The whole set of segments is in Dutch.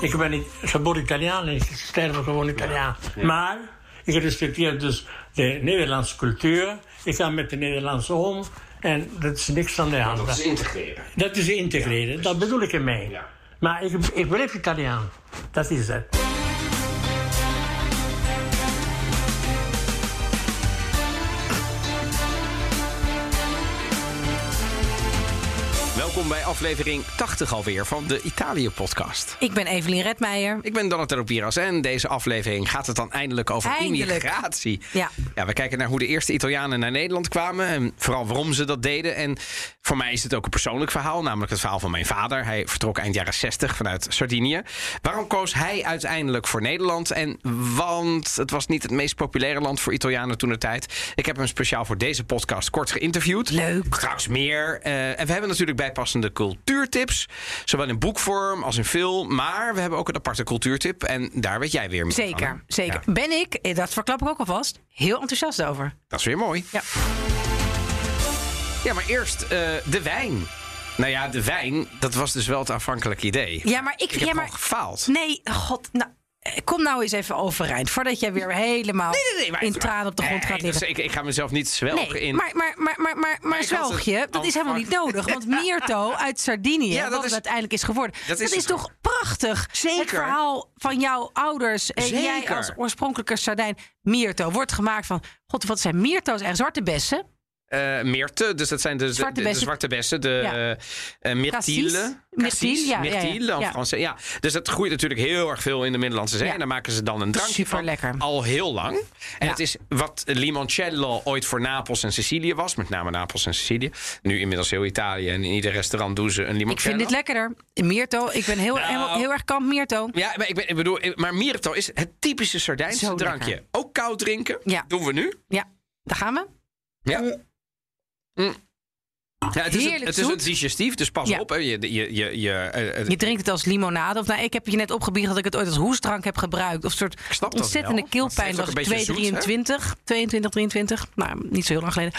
Ik ben niet geboren Italiaan en ik sterf gewoon Italiaan. Maar ik respecteer dus de Nederlandse cultuur. Ik ga met de Nederlandse om. En dat is niks aan de hand. Dat is integreren. Dat is integreren, dat bedoel ik ermee. Ja. Maar ik, ik blijf Italiaan. Dat is het. Aflevering 80 alweer van de Italië-podcast. Ik ben Evelien Redmeijer. Ik ben Donatello Piras en deze aflevering gaat het dan eindelijk over Eindelijk. immigratie. Ja. ja, we kijken naar hoe de eerste Italianen naar Nederland kwamen en vooral waarom ze dat deden. En voor mij is het ook een persoonlijk verhaal, namelijk het verhaal van mijn vader. Hij vertrok eind jaren 60 vanuit Sardinië. Waarom koos hij uiteindelijk voor Nederland? En want het was niet het meest populaire land voor Italianen toen de tijd. Ik heb hem speciaal voor deze podcast kort geïnterviewd. Leuk. Straks meer. Eh, en we hebben natuurlijk bijpassende cultuurtips. Zowel in boekvorm als in film. Maar we hebben ook een aparte cultuurtip. En daar weet jij weer van. hè? Zeker, zeker. Ja, Ben ik, dat verklap ik ook alvast, heel enthousiast over. dat is weer mooi. Ja. Ja, maar eerst eh, de wijn. Nou ja, de wijn, dat was dus wel het aanvankelijke idee. Ja, maar ik... Ik heb ja, maar, gefaald. nee, god, nou... eh, Kom nou eens even overeind, voordat jij weer helemaal Nee, nee, nee, maar- in tranen op de grond gaat liggen. dus ik, ik ga mezelf niet zwelgen in. maar, maar, maar, maar, maar, maar, zwelg je, dat is helemaal niet nodig. Want Mirto uit Sardinië, Ja, dat wat is- het uiteindelijk is geworden... dat Dat is toch prachtig? Zeker. Het verhaal van jouw ouders en jij als oorspronkelijke Sardijn... Mirto wordt gemaakt van... God, wat zijn Mirto's? En zwarte bessen? Eh, Meerte, dus dat zijn de Zwarte de, de bessen. zwarte bessen, de Ja. eh eh, myrtille. Cassis. Myrtille, ja, ja, ja. Myrtille, en Ja. Frans- ja. Dus dat groeit natuurlijk heel erg veel in de Middellandse Zee. Ja. En daar maken ze dan een drankje van. Superlekker. Al heel lang. En Ja. het is wat limoncello ooit voor Napels en Sicilië was. Met name Napels en Sicilië. Nu inmiddels heel Italië. En in ieder restaurant doen ze een limoncello. Ik vind dit lekkerder. Mirto, ik ben heel, Nou. heel, heel erg kamp Mirto. Ja, maar ik, ben, ik bedoel, maar Mirto is het typische Sardijnse Zo drankje. lekker. Ook koud drinken. Ja. Doen we nu. Ja, daar gaan we. Ja. Mm. Ja, het is, een, het is een digestief, dus pas Ja. op. Hè. Je, je, je, je, eh, Je drinkt het als limonade. Of nou, ik heb je net opgebiecht dat ik het ooit als hoestdrank heb gebruikt. Of een soort dat ontzettende wel, keelpijn. heeft was ik een beetje zoet, 223, 22, 23. Nou, niet zo heel lang geleden.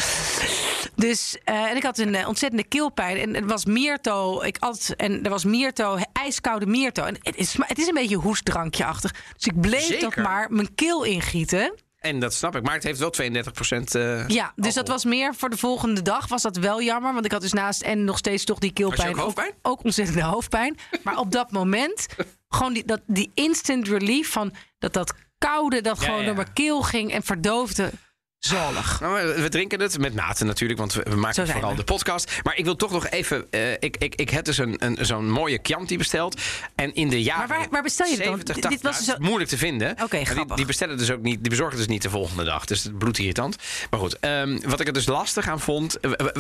Dus, eh, en ik had een eh, ontzettende keelpijn. En het was Mirto. Ik at, en er was Mirto, ijskoude Mirto. En het is, het is een beetje hoestdrankje-achtig. Dus ik bleef dat maar mijn keel ingieten. En dat snap ik. Maar het heeft wel 32 procent. eh, Ja, dus dat was meer voor de volgende dag. Was dat wel jammer, want ik had dus naast en nog steeds toch die keelpijn. Ook hoofdpijn? Ook, ontzettende hoofdpijn. Maar op dat moment, gewoon die, dat, die instant relief van dat dat koude dat Ja, gewoon ja. door mijn keel ging en verdoofde. Zalig. Nou, we- drinken het met mate natuurlijk, want we, maken vooral we. de podcast. Maar ik wil toch nog even. eh, ik, ik, ik heb dus een, een, zo'n mooie Chianti besteld. En in de jaren. Maar waar- waar bestel je het dan? 70, Dit 80, was nou, zo- moeilijk te vinden. Oké, die, bestellen dus ook niet. Die bezorgen dus niet de volgende dag. Dus het bloedirritant. Maar goed, ehm, wat ik er dus lastig aan vond.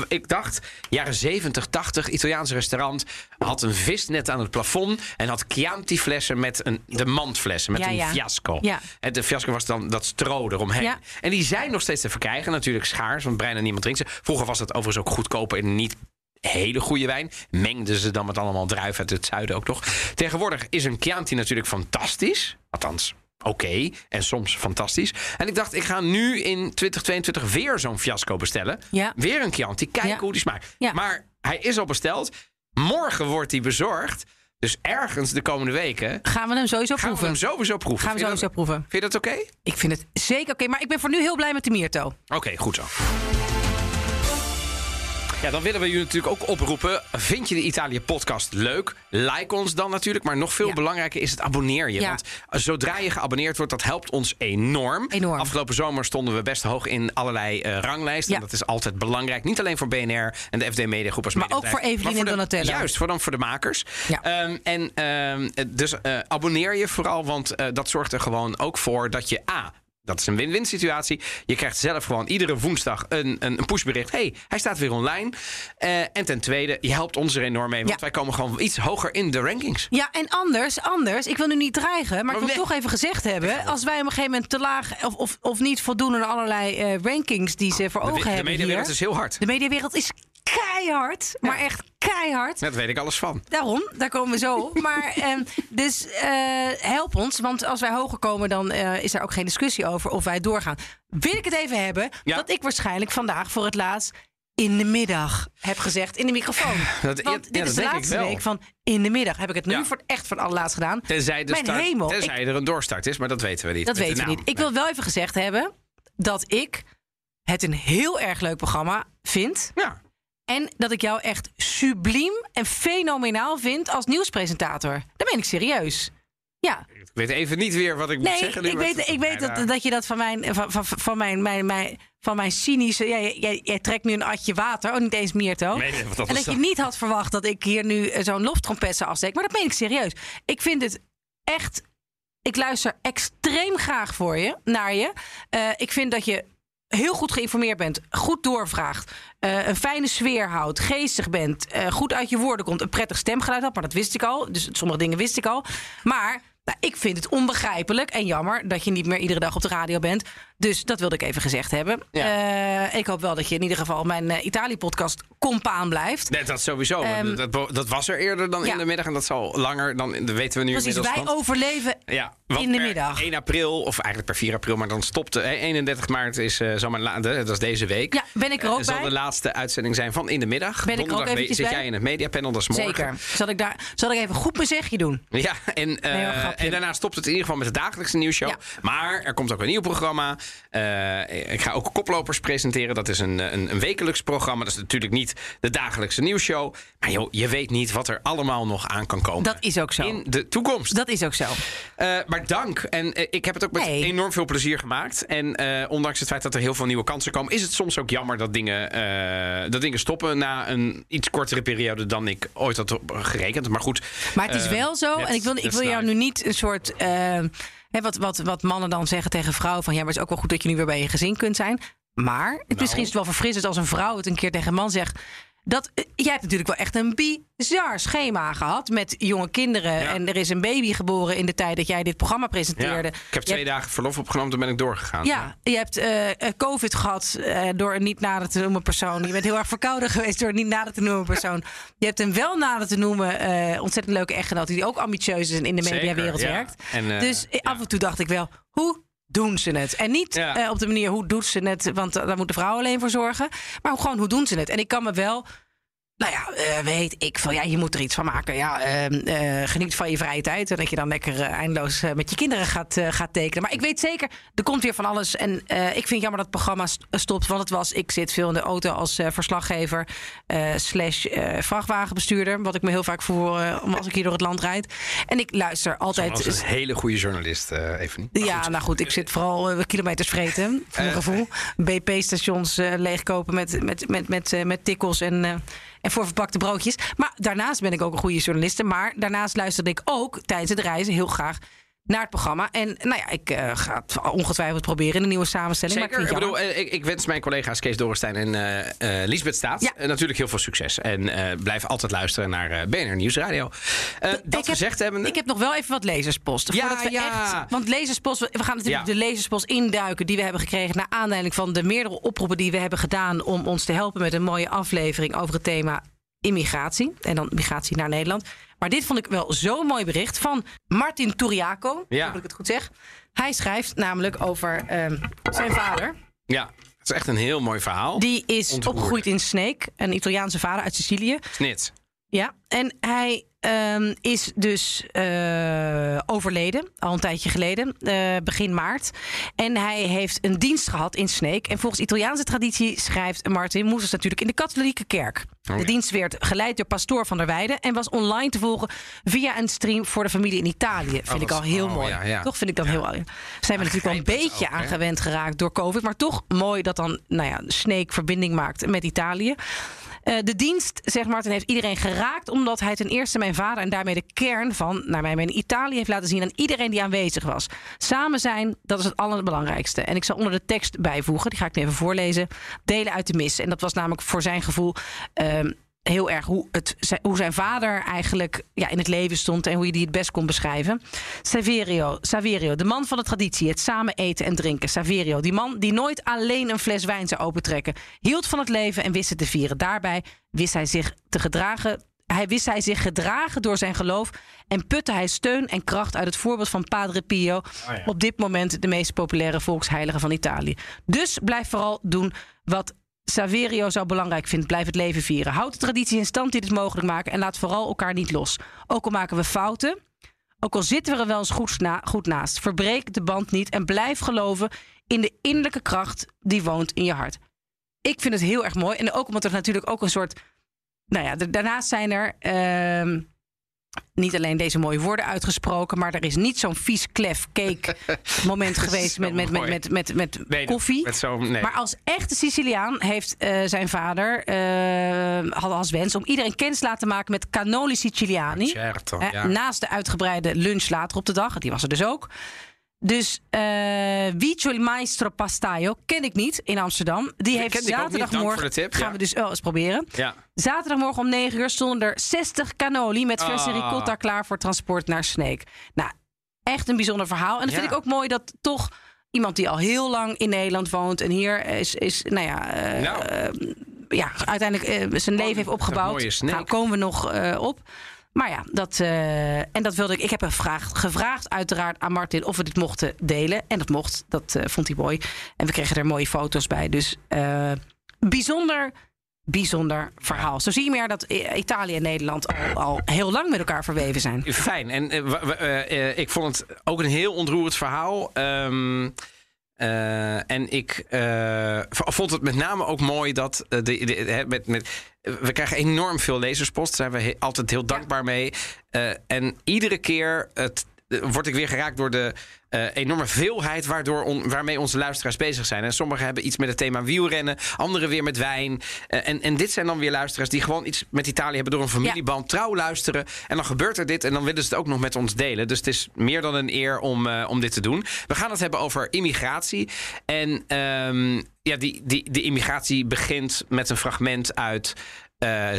Ik dacht, jaren 70, 80, Italiaans restaurant. Had een visnet aan het plafond. En had Chianti flessen met een, de mandflessen. Met Ja, een ja. fiasco. Ja. En de fiasco was dan dat stro eromheen. En die zijn nog steeds te verkrijgen. Natuurlijk schaars, want bijna niemand drinkt ze. Vroeger was dat overigens ook goedkoper en niet hele goede wijn. Mengden ze dan met allemaal druiven uit het zuiden ook nog. Tegenwoordig is een Chianti natuurlijk fantastisch. Althans, oké. en soms fantastisch. En ik dacht, ik ga nu in 2022 weer zo'n fiasco bestellen. Ja. Weer een Chianti. Kijken Ja. hoe die smaakt. Ja. Maar hij is al besteld. Morgen wordt die bezorgd. Dus ergens de komende weken Gaan we hem sowieso gaan we proeven? hem sowieso proeven. Gaan we sowieso proeven. Vind je dat oké? Ik vind het zeker oké, maar ik ben voor nu heel blij met de Mirto. Oké, goed zo. Ja, dan willen we jullie natuurlijk ook oproepen. Vind je de Italië-podcast leuk? Like ons dan natuurlijk. Maar nog veel Ja. belangrijker is het abonneer je. Ja. Want zodra je geabonneerd wordt, dat helpt ons enorm. Enorm. Afgelopen zomer stonden we best hoog in allerlei eh, ranglijsten. Ja. Dat is altijd belangrijk. Niet alleen voor BNR en de FD Media Groep als Maar ook voor Evelien en Donatello. Juist, voor, dan voor de makers. Ja. Ehm, en ehm, dus eh, abonneer je vooral, want eh, dat zorgt er gewoon ook voor dat je A. Dat is een win-win situatie. Je krijgt zelf gewoon iedere woensdag een, een, een pushbericht. hey, hij staat weer online. Eh, en ten tweede, je helpt ons er enorm mee. Want Ja. wij komen gewoon iets hoger in de rankings. Ja, en anders, anders, ik wil nu niet dreigen, maar, ik wil weg. toch even gezegd hebben... als wij op een gegeven moment te laag of, of, of niet voldoen aan allerlei eh, rankings die ze voor De, ogen de hebben mediawereld hier... is heel hard. De mediawereld is keihard, maar echt keihard. Daar weet ik alles van. Daarom, daar komen we zo op. Maar ehm, dus eh, help ons, want als wij hoger komen, dan eh, is er ook geen discussie over of wij doorgaan. Wil ik het even hebben Ja. dat ik waarschijnlijk vandaag voor het laatst in de middag heb gezegd in de microfoon. Dat- Want ja, dit dat is de laatste week van in de middag. Heb ik het nu Ja. voor het echt voor het allerlaatst gedaan. Tenzij, de Mijn start, hemel, tenzij er een doorstart is, maar dat weten we niet. Dat weten we niet. Ik wil wel even gezegd hebben dat ik het een heel erg leuk programma vind. Ja. En dat ik jou echt subliem en fenomenaal vind als nieuwspresentator. Dat meen ik serieus. Ja, Ik weet even niet weer wat ik moet zeggen. nu, ik weet, ik weet dat, dat je dat van mijn, van, van, van mijn, mijn, mijn, van mijn cynische... Jij, jij, jij trekt nu een atje water, oh niet eens Mierto. Nee, nee, wat dat en dat je niet had verwacht dat ik hier nu eh, zo'n loftrompet zou afsteken. Maar dat meen ik serieus. Ik vind het echt... Ik luister extreem graag voor je, naar je. Eh, ik vind dat je heel goed geïnformeerd bent, goed doorvraagt, eh, een fijne sfeer houdt, geestig bent, eh, goed uit je woorden komt, een prettig stemgeluid had, maar dat wist ik al. Dus sommige dingen wist ik al. Maar nou, ik vind het onbegrijpelijk en jammer dat je niet meer iedere dag op de radio bent. Dus dat wilde ik even gezegd hebben. Eh, ik hoop wel dat je in ieder geval mijn eh, Italië-podcast compaan blijft. Nee, dat sowieso. Ehm, dat, dat was er eerder dan ja. in de middag en dat zal langer dan dat weten we nu Precies, inmiddels. wij overleven ja, in de middag. 1 april, of eigenlijk per 4 april, maar dan stopte. hè, 31 maart is uh, zal mijn la- de- dat is deze week. Ja, ben ik er ook Eh, zal bij? de laatste uitzending zijn van In de Middag. Ben ik er ook Donderdag eventjes zit bij? jij in het mediapanel, dat is morgen. Zeker. Zal ik, daar, zal ik even goed mijn zegje doen? Ja, en, eh, Nee, en daarna stopt het in ieder geval met de dagelijkse nieuwsshow. Ja. Maar er komt ook een nieuw programma. Eh, ik ga ook koplopers presenteren. Dat is een, een, een wekelijks programma. Dat is natuurlijk niet de dagelijkse nieuwsshow. Maar joh, je weet niet wat er allemaal nog aan kan komen. Dat is ook zo. In de toekomst. Dat is ook zo. Eh, maar dank. En eh, ik heb het ook met enorm veel plezier gemaakt. En ondanks het feit dat er heel veel nieuwe kansen komen, is het soms ook jammer dat dingen, dat dingen stoppen na een iets kortere periode dan ik ooit had gerekend. Maar goed. Maar het is wel zo, en ik wil, ik wil jou nu niet een soort. Hè, wat, wat, wat mannen dan zeggen tegen vrouwen: van ja, maar het is ook wel goed dat je nu weer bij je gezin kunt zijn. Maar het, Nou. misschien is het wel verfrissend als een vrouw het een keer tegen een man zegt. Dat, eh, jij hebt natuurlijk wel echt een bizar schema gehad met jonge kinderen. Ja. En er is een baby geboren in de tijd dat jij dit programma Ja, presenteerde. ik heb Je twee hebt- dagen verlof opgenomen, toen ben ik doorgegaan. Ja, je hebt eh, eh, COVID gehad eh, door een niet nader te noemen persoon. Je bent heel erg verkouden geweest door een niet nader te noemen persoon. Je hebt een wel nader te noemen eh, ontzettend leuke echtgenoot... die ook ambitieus is en in de mediawereld werkt. En, dus af en toe dacht ik wel, hoe doen ze het? En niet Ja. eh, op de manier, hoe doet ze het? Want eh, daar moet de vrouw alleen voor zorgen. Maar gewoon, hoe doen ze het? En ik kan me wel... Nou ja, eh, weet ik veel. Ja, je moet er iets van maken. Ja, ehm, eh, geniet van je vrije tijd. En dat je dan lekker eh, eindeloos met je kinderen gaat, gaat tekenen. Maar ik weet zeker, er komt weer van alles. En ik vind het jammer dat het programma st- stopt. Want het was, ik zit veel in de auto als verslaggever. slash vrachtwagenbestuurder. Wat ik me heel vaak voel eh, als ik hier door het land rijd. En ik luister altijd... Dat was een hele goede journalist, even niet. Ja, nou goed, ik zit vooral kilometers vreten, voor mijn gevoel. BP-stations leegkopen met, met, met, met, met tikkels en, en voor verpakte broodjes. Maar daarnaast ben ik ook een goede journaliste. Maar daarnaast luisterde ik ook tijdens het reizen heel graag naar het programma. En nou ja, ik eh, ga het ongetwijfeld proberen in een nieuwe samenstelling. Zeker. Maar ik Ik, vind bedoel, eh, ik, ik wens mijn collega's Kees Dorenstein en eh eh Lisbeth Staat Ja. natuurlijk heel veel succes. En blijf altijd luisteren naar BNR Nieuwsradio. Dat ik heb- gezegd hebben... Ik heb nog wel even wat lezerspost. Ja, we ja. echt, want lezerspost, we gaan natuurlijk Ja. de lezerspost induiken die we hebben gekregen naar aanleiding van de meerdere oproepen die we hebben gedaan om ons te helpen met een mooie aflevering over het thema immigratie en dan migratie naar Nederland. Maar dit vond ik wel zo'n mooi bericht van Martin Turiaco. Ja. Dat ik het goed zeg. Hij schrijft namelijk over ehm, zijn vader. Ja, het is echt een heel mooi verhaal. Die is opgegroeid in Sneek, een Italiaanse vader uit Sicilië. Snit. Ja, en hij ehm, is dus eh, overleden, al een tijdje geleden, eh, begin maart. En hij heeft een dienst gehad in Sneek. En volgens Italiaanse traditie schrijft Martin Moesers natuurlijk in de katholieke kerk. Oh, De dienst werd geleid door pastoor van der Weijden en was online te volgen via een stream voor de familie in Italië. Vind ik al heel oh, mooi. ja, ja. Toch vind ik dan heel. Zijn we natuurlijk wel een beetje ook, hè? aan gewend geraakt door COVID, maar toch mooi dat dan, nou ja, Sneek verbinding maakt met Italië. Eh, de dienst, zegt Martin, heeft iedereen geraakt. Omdat hij ten eerste mijn vader en daarmee de kern van, naar mijn mening, Italië heeft laten zien aan iedereen die aanwezig was. Samen zijn, dat is het allerbelangrijkste. En ik zal onder de tekst bijvoegen, die ga ik even voorlezen. Delen uit de mis. En dat was namelijk voor zijn gevoel. ehm, Heel erg hoe, het, hoe zijn vader eigenlijk ja, in het leven stond en hoe je die het best kon beschrijven. Saverio, Saverio, de man van de traditie, het samen eten en drinken. Saverio, die man die nooit alleen een fles wijn zou opentrekken, hield van het leven en wist het te vieren. Daarbij wist hij zich te gedragen. Hij wist hij zich gedragen door zijn geloof en putte hij steun en kracht uit het voorbeeld van Padre Pio, ja. op dit moment de meest populaire volksheilige van Italië. Dus blijf vooral doen wat Saverio zou belangrijk vindt, blijf het leven vieren. Houd de traditie in stand die dit mogelijk maken en laat vooral elkaar niet los. Ook al maken we fouten, ook al zitten we er wel eens goed, na, goed naast. Verbreek de band niet en blijf geloven in de innerlijke kracht die woont in je hart. Ik vind het heel erg mooi. En ook omdat er natuurlijk ook een soort. Nou ja, daarnaast zijn er. ehm, niet alleen deze mooie woorden uitgesproken, maar er is niet zo'n vies klef cake moment geweest met, met, met, met, met, met Nee, koffie. Met zo'n, nee. Maar als echte Siciliaan heeft eh, zijn vader eh, had als wens om iedereen kennis te laten maken met cannoli Siciliani. Certo, ja. Naast de uitgebreide lunch later op de dag, die was er dus ook. Dus eh Vicio il Maestro Pastaio ken ik niet in Amsterdam. Die heeft zaterdagmorgen. tip, gaan ja. we dus wel eens proberen. ja. Zaterdagmorgen om 9 uur stonden er 60 cannoli met verse Ah. ricotta klaar voor transport naar Sneek. Nou, echt een bijzonder verhaal. En dat vind ik ook mooi dat toch iemand die al heel lang in Nederland woont en hier is, is nou ja, eh, Nou. ja uiteindelijk eh, zijn leven heeft opgebouwd. Sneek. Nou, komen we nog op. Maar ja, dat, eh, en dat wilde ik. Ik heb een vraag gevraagd, uiteraard, aan Martin of we dit mochten delen. En dat mocht. Dat eh, vond hij mooi. En we kregen er mooie foto's bij. Dus eh, bijzonder, bijzonder verhaal. Zo zie je maar dat Italië en Nederland al, al heel lang met elkaar verweven zijn. Fijn. En ik vond het ook een heel ontroerend verhaal. Ehm, eh, en ik v- vond het met name ook mooi dat eh, de, met, met, we krijgen enorm veel lezerspost. Daar zijn we he- altijd heel dankbaar mee. En iedere keer het, word ik weer geraakt door de eh, enorme veelheid waardoor on- waarmee onze luisteraars bezig zijn. En sommigen hebben iets met het thema wielrennen, anderen weer met wijn. Eh, en, en dit zijn dan weer luisteraars die gewoon iets met Italië hebben door een familieband, trouw luisteren. En dan gebeurt er dit en dan willen ze het ook nog met ons delen. Dus het is meer dan een eer om, eh, om dit te doen. We gaan het hebben over immigratie. En ehm, ja, die, die, die immigratie begint met een fragment uit eh,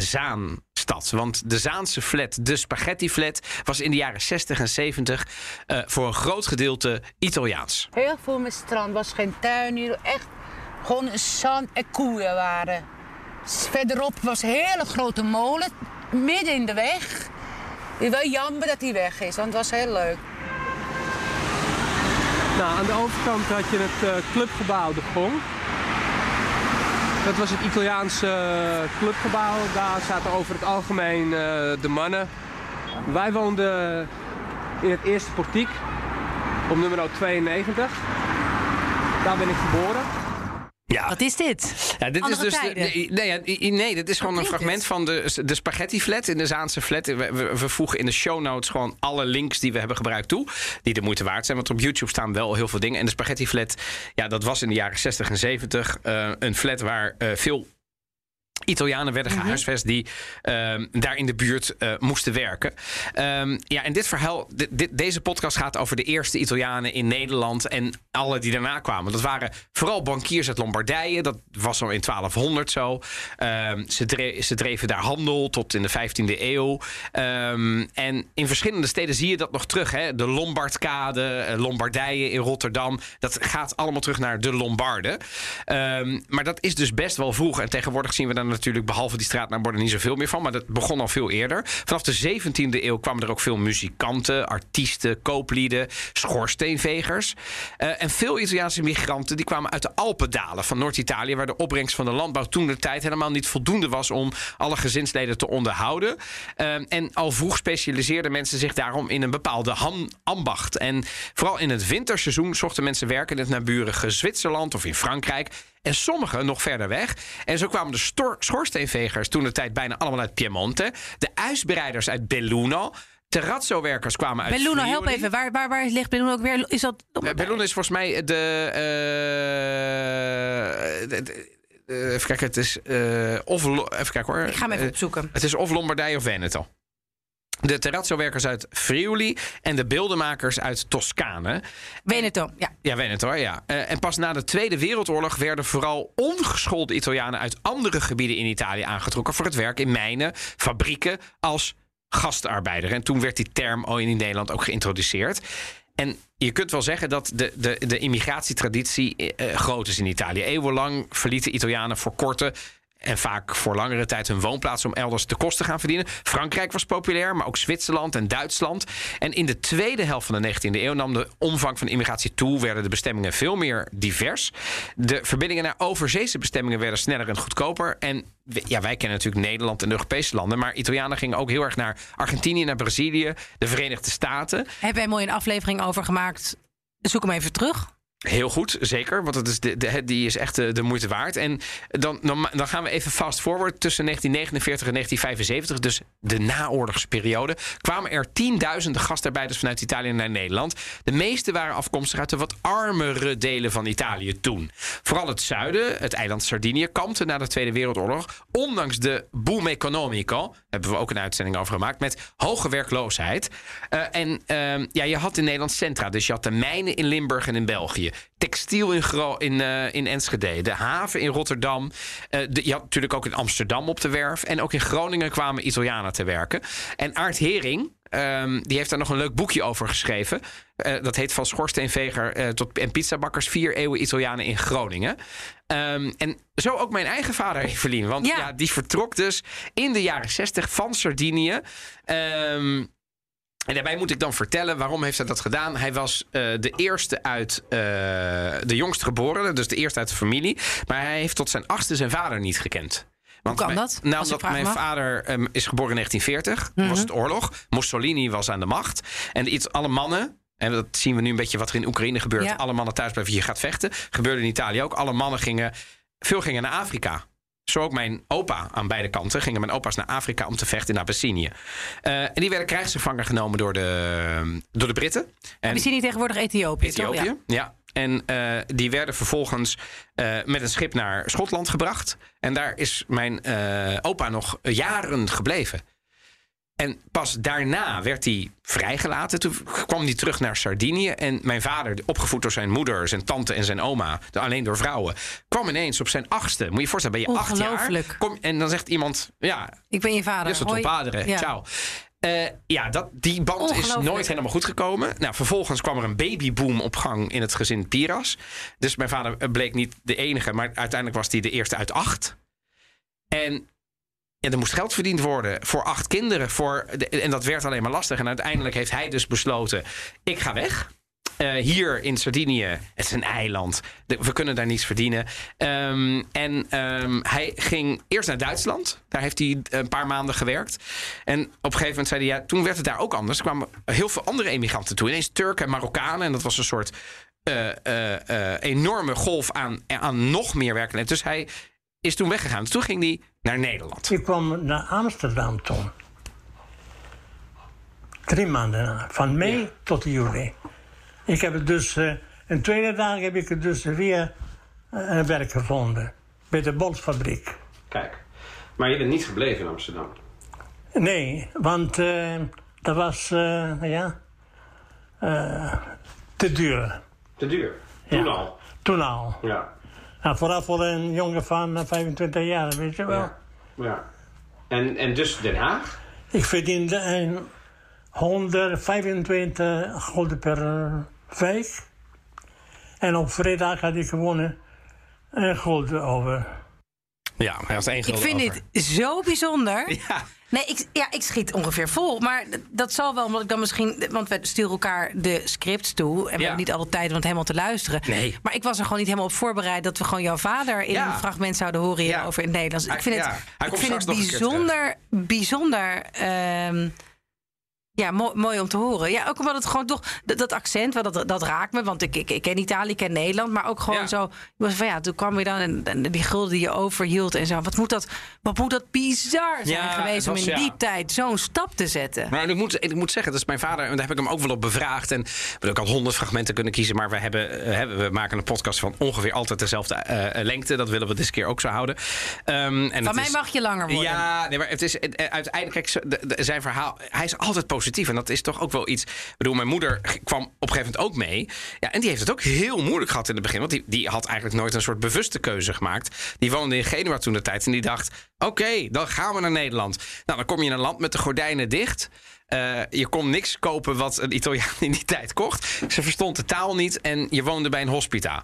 Zaanstad. Want de Zaanse flat, de spaghetti flat, was in de jaren 60 en 70 eh, voor een groot gedeelte Italiaans. Heel veel met strand, was geen tuin hier, echt gewoon zand en koeien waren. Verderop was een hele grote molen, midden in de weg. Wel jammer dat die weg is, want het was heel leuk. Nou, aan de overkant had je het eh, clubgebouw De Gong. Dat was het Italiaanse eh, clubgebouw. Daar zaten over het algemeen eh, de mannen. Wij woonden in het eerste portiek op nummer 92. Daar ben ik geboren. Ja, Wat is dit? Ja, dit Andere is dus. De, nee, nee, dit is gewoon een fragment van de, de spaghetti flat in de Zaanse flat. We, we, we voegen in de show notes gewoon alle links die we hebben gebruikt toe. Die de moeite waard zijn. Want op YouTube staan wel heel veel dingen. En de spaghetti flat, ja, dat was in de jaren 60 en 70 eh, een flat waar eh, veel. Italianen werden Mhm. gehuisvest die ehm, daar in de buurt eh, moesten werken. Ehm, ja, en dit verhaal, dit, dit- deze podcast gaat over de eerste Italianen in Nederland en alle die daarna kwamen. Dat waren vooral bankiers uit Lombardije. Dat was al in 1200 zo. Ehm, ze, dre- ze dreven daar handel tot in de 15e eeuw. En in verschillende steden zie je dat nog terug. Hè? De Lombardkade, eh, Lombardije in Rotterdam. Dat gaat allemaal terug naar de Lombarden. Maar dat is dus best wel vroeg. En tegenwoordig zien we daar natuurlijk, behalve die straatnaamborden, niet zoveel meer van. Maar dat begon al veel eerder. Vanaf de 17e eeuw kwamen er ook veel muzikanten, artiesten, kooplieden, schoorsteenvegers. Eh, en veel Italiaanse migranten die kwamen uit de Alpendalen van Noord-Italië, waar de opbrengst van de landbouw toen de tijd helemaal niet voldoende was om alle gezinsleden te onderhouden. Ehm, en al vroeg specialiseerden mensen zich daarom in een bepaalde ambacht. En vooral in het winterseizoen zochten mensen werk in het naburige Zwitserland of in Frankrijk. En sommigen nog verder weg. En zo kwamen de schoorsteenvegers toen de tijd bijna allemaal uit Piemonte. De ijsbereiders uit Belluno. Terrazzo-werkers kwamen uit Belluno, help even. Waar, waar, waar ligt Belluno ook weer? Is dat... Eh, Belluno is volgens mij de. eh, de- de- even kijken, het is. eh, of, even kijken hoor. Ik ga hem even opzoeken. het is of Lombardije of Veneto. De terrazzo-werkers uit Friuli en de beeldenmakers uit Toscane. Veneto, ja. Ja, Veneto, ja. Eh, en pas na de Tweede Wereldoorlog werden vooral ongeschoolde Italianen uit andere gebieden in Italië aangetrokken voor het werk in mijnen, fabrieken als gastarbeider. En toen werd die term al in Nederland ook geïntroduceerd. En je kunt wel zeggen dat de, de, de immigratietraditie eh, groot is in Italië. Eeuwenlang verlieten Italianen voor korte en vaak voor langere tijd hun woonplaats om elders de kosten te gaan verdienen. Frankrijk was populair, maar ook Zwitserland en Duitsland. En in de tweede helft van de 19e eeuw nam de omvang van immigratie toe, werden de bestemmingen veel meer divers. De verbindingen naar overzeese bestemmingen werden sneller en goedkoper. En ja, wij kennen natuurlijk Nederland en de Europese landen, maar Italianen gingen ook heel erg naar Argentinië, naar Brazilië, de Verenigde Staten. Hebben wij mooi een aflevering over gemaakt. Zoek hem even terug. Heel goed, zeker. Want het is de, die is echt de, moeite waard. En dan, dan, dan gaan we even fast forward. Tussen 1949 en 1975, dus de naoorlogsperiode... kwamen er tienduizenden gastarbeiders vanuit Italië naar Nederland. De meeste waren afkomstig uit de wat armere delen van Italië toen. Vooral het zuiden, het eiland Sardinië... kampte na de Tweede Wereldoorlog... ondanks de boom economico... hebben we ook een uitzending over gemaakt... met hoge werkloosheid. Eh, en ehm, ja, je had in Nederland centra. Dus je had de mijnen in Limburg en in België. Textiel in, in, eh, in Enschede. De haven in Rotterdam. Eh, de, je had natuurlijk ook in Amsterdam op de werf. En ook in Groningen kwamen Italianen te werken. En Aart Hering, ehm, die heeft daar nog een leuk boekje over geschreven. Eh, dat heet Van Schoorsteenveger eh, tot, en pizzabakkers. Vier eeuwen Italianen in Groningen. Ehm, en zo ook mijn eigen vader, Evelien. Want ja. Ja. die vertrok dus in de jaren zestig van Sardinië. Ehm, en daarbij moet ik dan vertellen waarom heeft hij dat gedaan. Hij was eh, de eerste uit eh, de jongst geboren, dus de eerste uit de familie. Maar hij heeft tot zijn achtste zijn vader niet gekend. Want kan mijn- dat, Nou, als ik omdat mijn mag? vader ehm, is geboren in 1940. Toen was het oorlog. Mussolini was aan de macht. En iets, alle mannen. En dat zien we nu een beetje wat er in Oekraïne gebeurt. Ja. Alle mannen thuis blijven, je gaat vechten. Gebeurde in Italië ook. Alle mannen gingen, veel gingen naar Afrika. Zo ook mijn opa aan beide kanten. Gingen mijn opa's naar Afrika om te vechten in Abyssinië. Eh, en die werden krijgsgevangen genomen door de, door de Britten. En hier tegenwoordig Ethiopië. toch? Ethiopië. Ja. Ja. En eh, die werden vervolgens eh, met een schip naar Schotland gebracht. En daar is mijn opa nog jaren gebleven. En pas daarna werd hij vrijgelaten. Toen kwam hij terug naar Sardinië. En mijn vader, opgevoed door zijn moeder, zijn tante en zijn oma, alleen door vrouwen, kwam ineens op zijn achtste. Moet je je voorstellen, ben je acht jaar. Kom, en dan zegt iemand, ja, Ik ben je vader. Tot Hoi. padre. Ja. Ciao. Eh, ja, dat, die band is nooit helemaal goed gekomen. Nou, vervolgens kwam er een babyboom op gang in het gezin Piras. Dus mijn vader eh, bleek niet de enige, maar uiteindelijk was hij de eerste uit acht. En ja, er moest geld verdiend worden voor acht kinderen. Voor en dat werd alleen maar lastig. En uiteindelijk heeft hij dus besloten: ik ga weg. Eh, hier in Sardinië, het is een eiland. We kunnen daar niets verdienen. Ehm, en ehm, hij ging eerst naar Duitsland. Daar heeft hij een paar maanden gewerkt. En op een gegeven moment zei hij... Ja, toen werd het daar ook anders. Er kwamen heel veel andere emigranten toe. Ineens Turken en Marokkanen. En dat was een soort eh, eh, eh, enorme golf aan, aan nog meer werkenden. Dus hij is toen weggegaan. Toen ging hij naar Nederland. Ik kwam naar Amsterdam toen. Drie maanden, van mei tot juli. Ik heb het dus, eh een tweede dag heb ik het dus weer eh, werk gevonden. Bij de bolsfabriek. Kijk, maar je bent niet gebleven in Amsterdam. Nee, want eh, dat was, eh, ja, eh, te duur. Te duur. Ja. Toen al. Ja. Nou, vooral voor een jongen van eh, 25 jaar, weet je wel. ja. En, en dus Den Haag? Ik verdiende een 125 gulden per eh, week. En op vrijdag had ik gewoon een gulden over. Ja, hij had één Ik vind over. dit zo bijzonder. Ja. Nee, ik, ja, ik schiet ongeveer vol. Maar dat zal wel, omdat ik dan misschien... Want we sturen elkaar de scripts toe. En we Ja. hebben niet alle tijd om het helemaal te luisteren. Nee. Maar ik was er gewoon niet helemaal op voorbereid... dat we gewoon jouw vader in Ja. een fragment zouden horen Ja. over in het Nederlands. Ik vind het, ik vind het bijzonder, bijzonder... ehm, ja, mooi, mooi om te horen. Ja, ook omdat het gewoon toch... Dat, dat accent, dat, dat raakt me. Want ik, ik, ik ken Italië, ik ken Nederland. Maar ook gewoon Ja. zo... was Van, ja, toen kwam je dan en, en die gulden die je overhield en zo. Wat moet dat, wat moet dat bizar zijn Ja, geweest... om in ja. die tijd zo'n stap te zetten. Maar ik moet, ik moet zeggen, dat is mijn vader. En daar heb ik hem ook wel op bevraagd. En we ook al honderd fragmenten kunnen kiezen. Maar we, hebben, eh, hebben, we maken een podcast van ongeveer altijd dezelfde eh, lengte. Dat willen we dit keer ook zo houden. Ehm, en Van mij is- mag je langer worden. Ja, nee, maar het is eh, uiteindelijk, kijk, zijn verhaal, hij is altijd positief. En dat is toch ook wel iets. Ik bedoel, mijn moeder kwam op een gegeven moment ook mee. Ja, en die heeft het ook heel moeilijk gehad in het begin. Want die, die had eigenlijk nooit een soort bewuste keuze gemaakt. Die woonde in Genua toen de tijd. En die dacht: oké, dan gaan we naar Nederland. Nou, dan kom je in een land met de gordijnen dicht. Eh, je kon niks kopen wat een Italiaan in die tijd kocht. Ze verstond de taal niet en je woonde bij een hospita.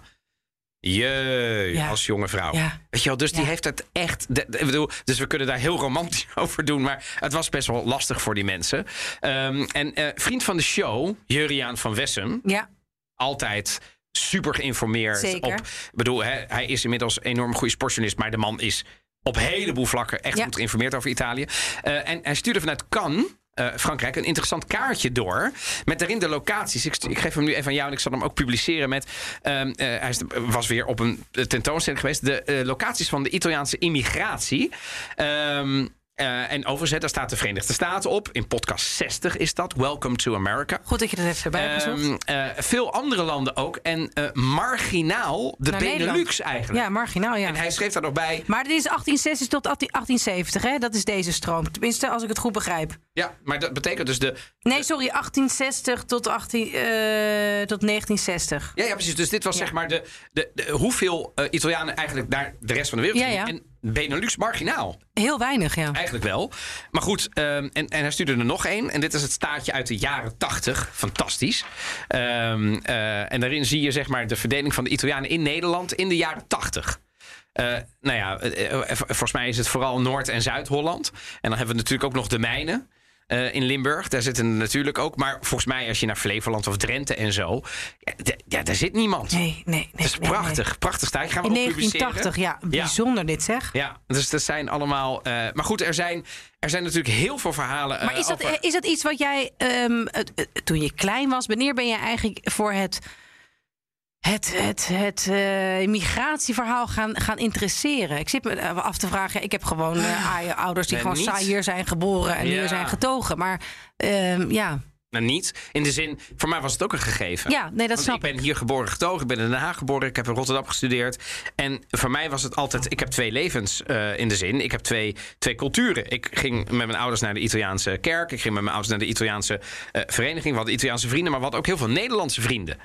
Jee, Ja. als jonge vrouw. Ja. Weet je wel, dus die heeft het echt. de- de- ik bedoel, dus we kunnen daar heel romantisch over doen. Maar het was best wel lastig voor die mensen. Ehm, en eh, vriend van de show, Juriaan van Wessem, Ja, altijd super geïnformeerd. Zeker. Op, ik bedoel, hè, hij is inmiddels een enorm goede sportjournalist, maar de man is op een heleboel vlakken echt goed geïnformeerd over Italië. Eh, en hij stuurde vanuit Cannes. Eh, Frankrijk een interessant kaartje door. Met daarin de locaties. Ik, geef hem nu even aan jou en ik zal hem ook publiceren met. ehm, eh, hij was weer op een tentoonstelling geweest. De eh, locaties van de Italiaanse immigratie. Ehm, eh, en overigens, daar staat de Verenigde Staten op. In podcast 60 is dat. Welcome to America. goed dat je dat even erbij hebt eh, veel andere landen ook. En eh, marginaal de Naar Benelux Nederland. eigenlijk. Ja, marginaal, ja. En hij schreef daar nog bij. Maar dit is 1860 tot 18- 1870, hè? Dat is deze stroom. Tenminste, als ik het goed begrijp. Ja, maar dat betekent dus de. Nee, sorry, 1860 tot, 18, eh, tot 1960. Ja, ja precies. Dus dit was zeg maar de, de, de- hoeveel Italianen eigenlijk naar de rest van de wereld Ja, gingen. ja. En Benelux marginaal. Heel weinig, ja. Eigenlijk wel. Maar goed, ehm, en, en hij stuurde er nog één. En dit is het staatje uit de jaren 80. Fantastisch. Ehm, eh, en daarin zie je zeg maar de verdeling van de Italianen in Nederland in de jaren 80. Eh, nou ja, eh, volgens mij is het vooral Noord- en Zuid-Holland. En dan hebben we natuurlijk ook nog de mijnen. Eh, in Limburg, daar zitten er natuurlijk ook. Maar volgens mij, als je naar Flevoland of Drenthe en zo. Ja, daar zit niemand. Nee, nee, nee. Het is nee, prachtig, prachtig staatje. Gaan we In ook publiceren. 1980, ja. Bijzonder dit, zeg. Ja, dus dat zijn allemaal. eh, maar goed, er zijn, er zijn natuurlijk heel veel verhalen. Maar eh, is dat, over- is dat iets wat jij, ehm, toen je klein was, wanneer ben je eigenlijk voor het, het, het, het eh, migratieverhaal gaan, gaan interesseren? Ik zit me eh, af te vragen, ik heb gewoon eh, a- ouders die Nee, gewoon saai hier zijn geboren en Ja. hier zijn getogen. Maar ehm, ja. Nou, niet. In de zin, voor mij was het ook een gegeven. ja, nee, dat Want snap ik ben hier geboren getogen, ik ben in Den Haag geboren, ik heb in Rotterdam gestudeerd. En voor mij was het altijd, ik heb twee levens in de zin. Ik heb twee, twee culturen. Ik ging met mijn ouders naar de Italiaanse kerk, ik ging met mijn ouders naar de Italiaanse vereniging. We hadden Italiaanse vrienden, maar we hadden ook heel veel Nederlandse vrienden.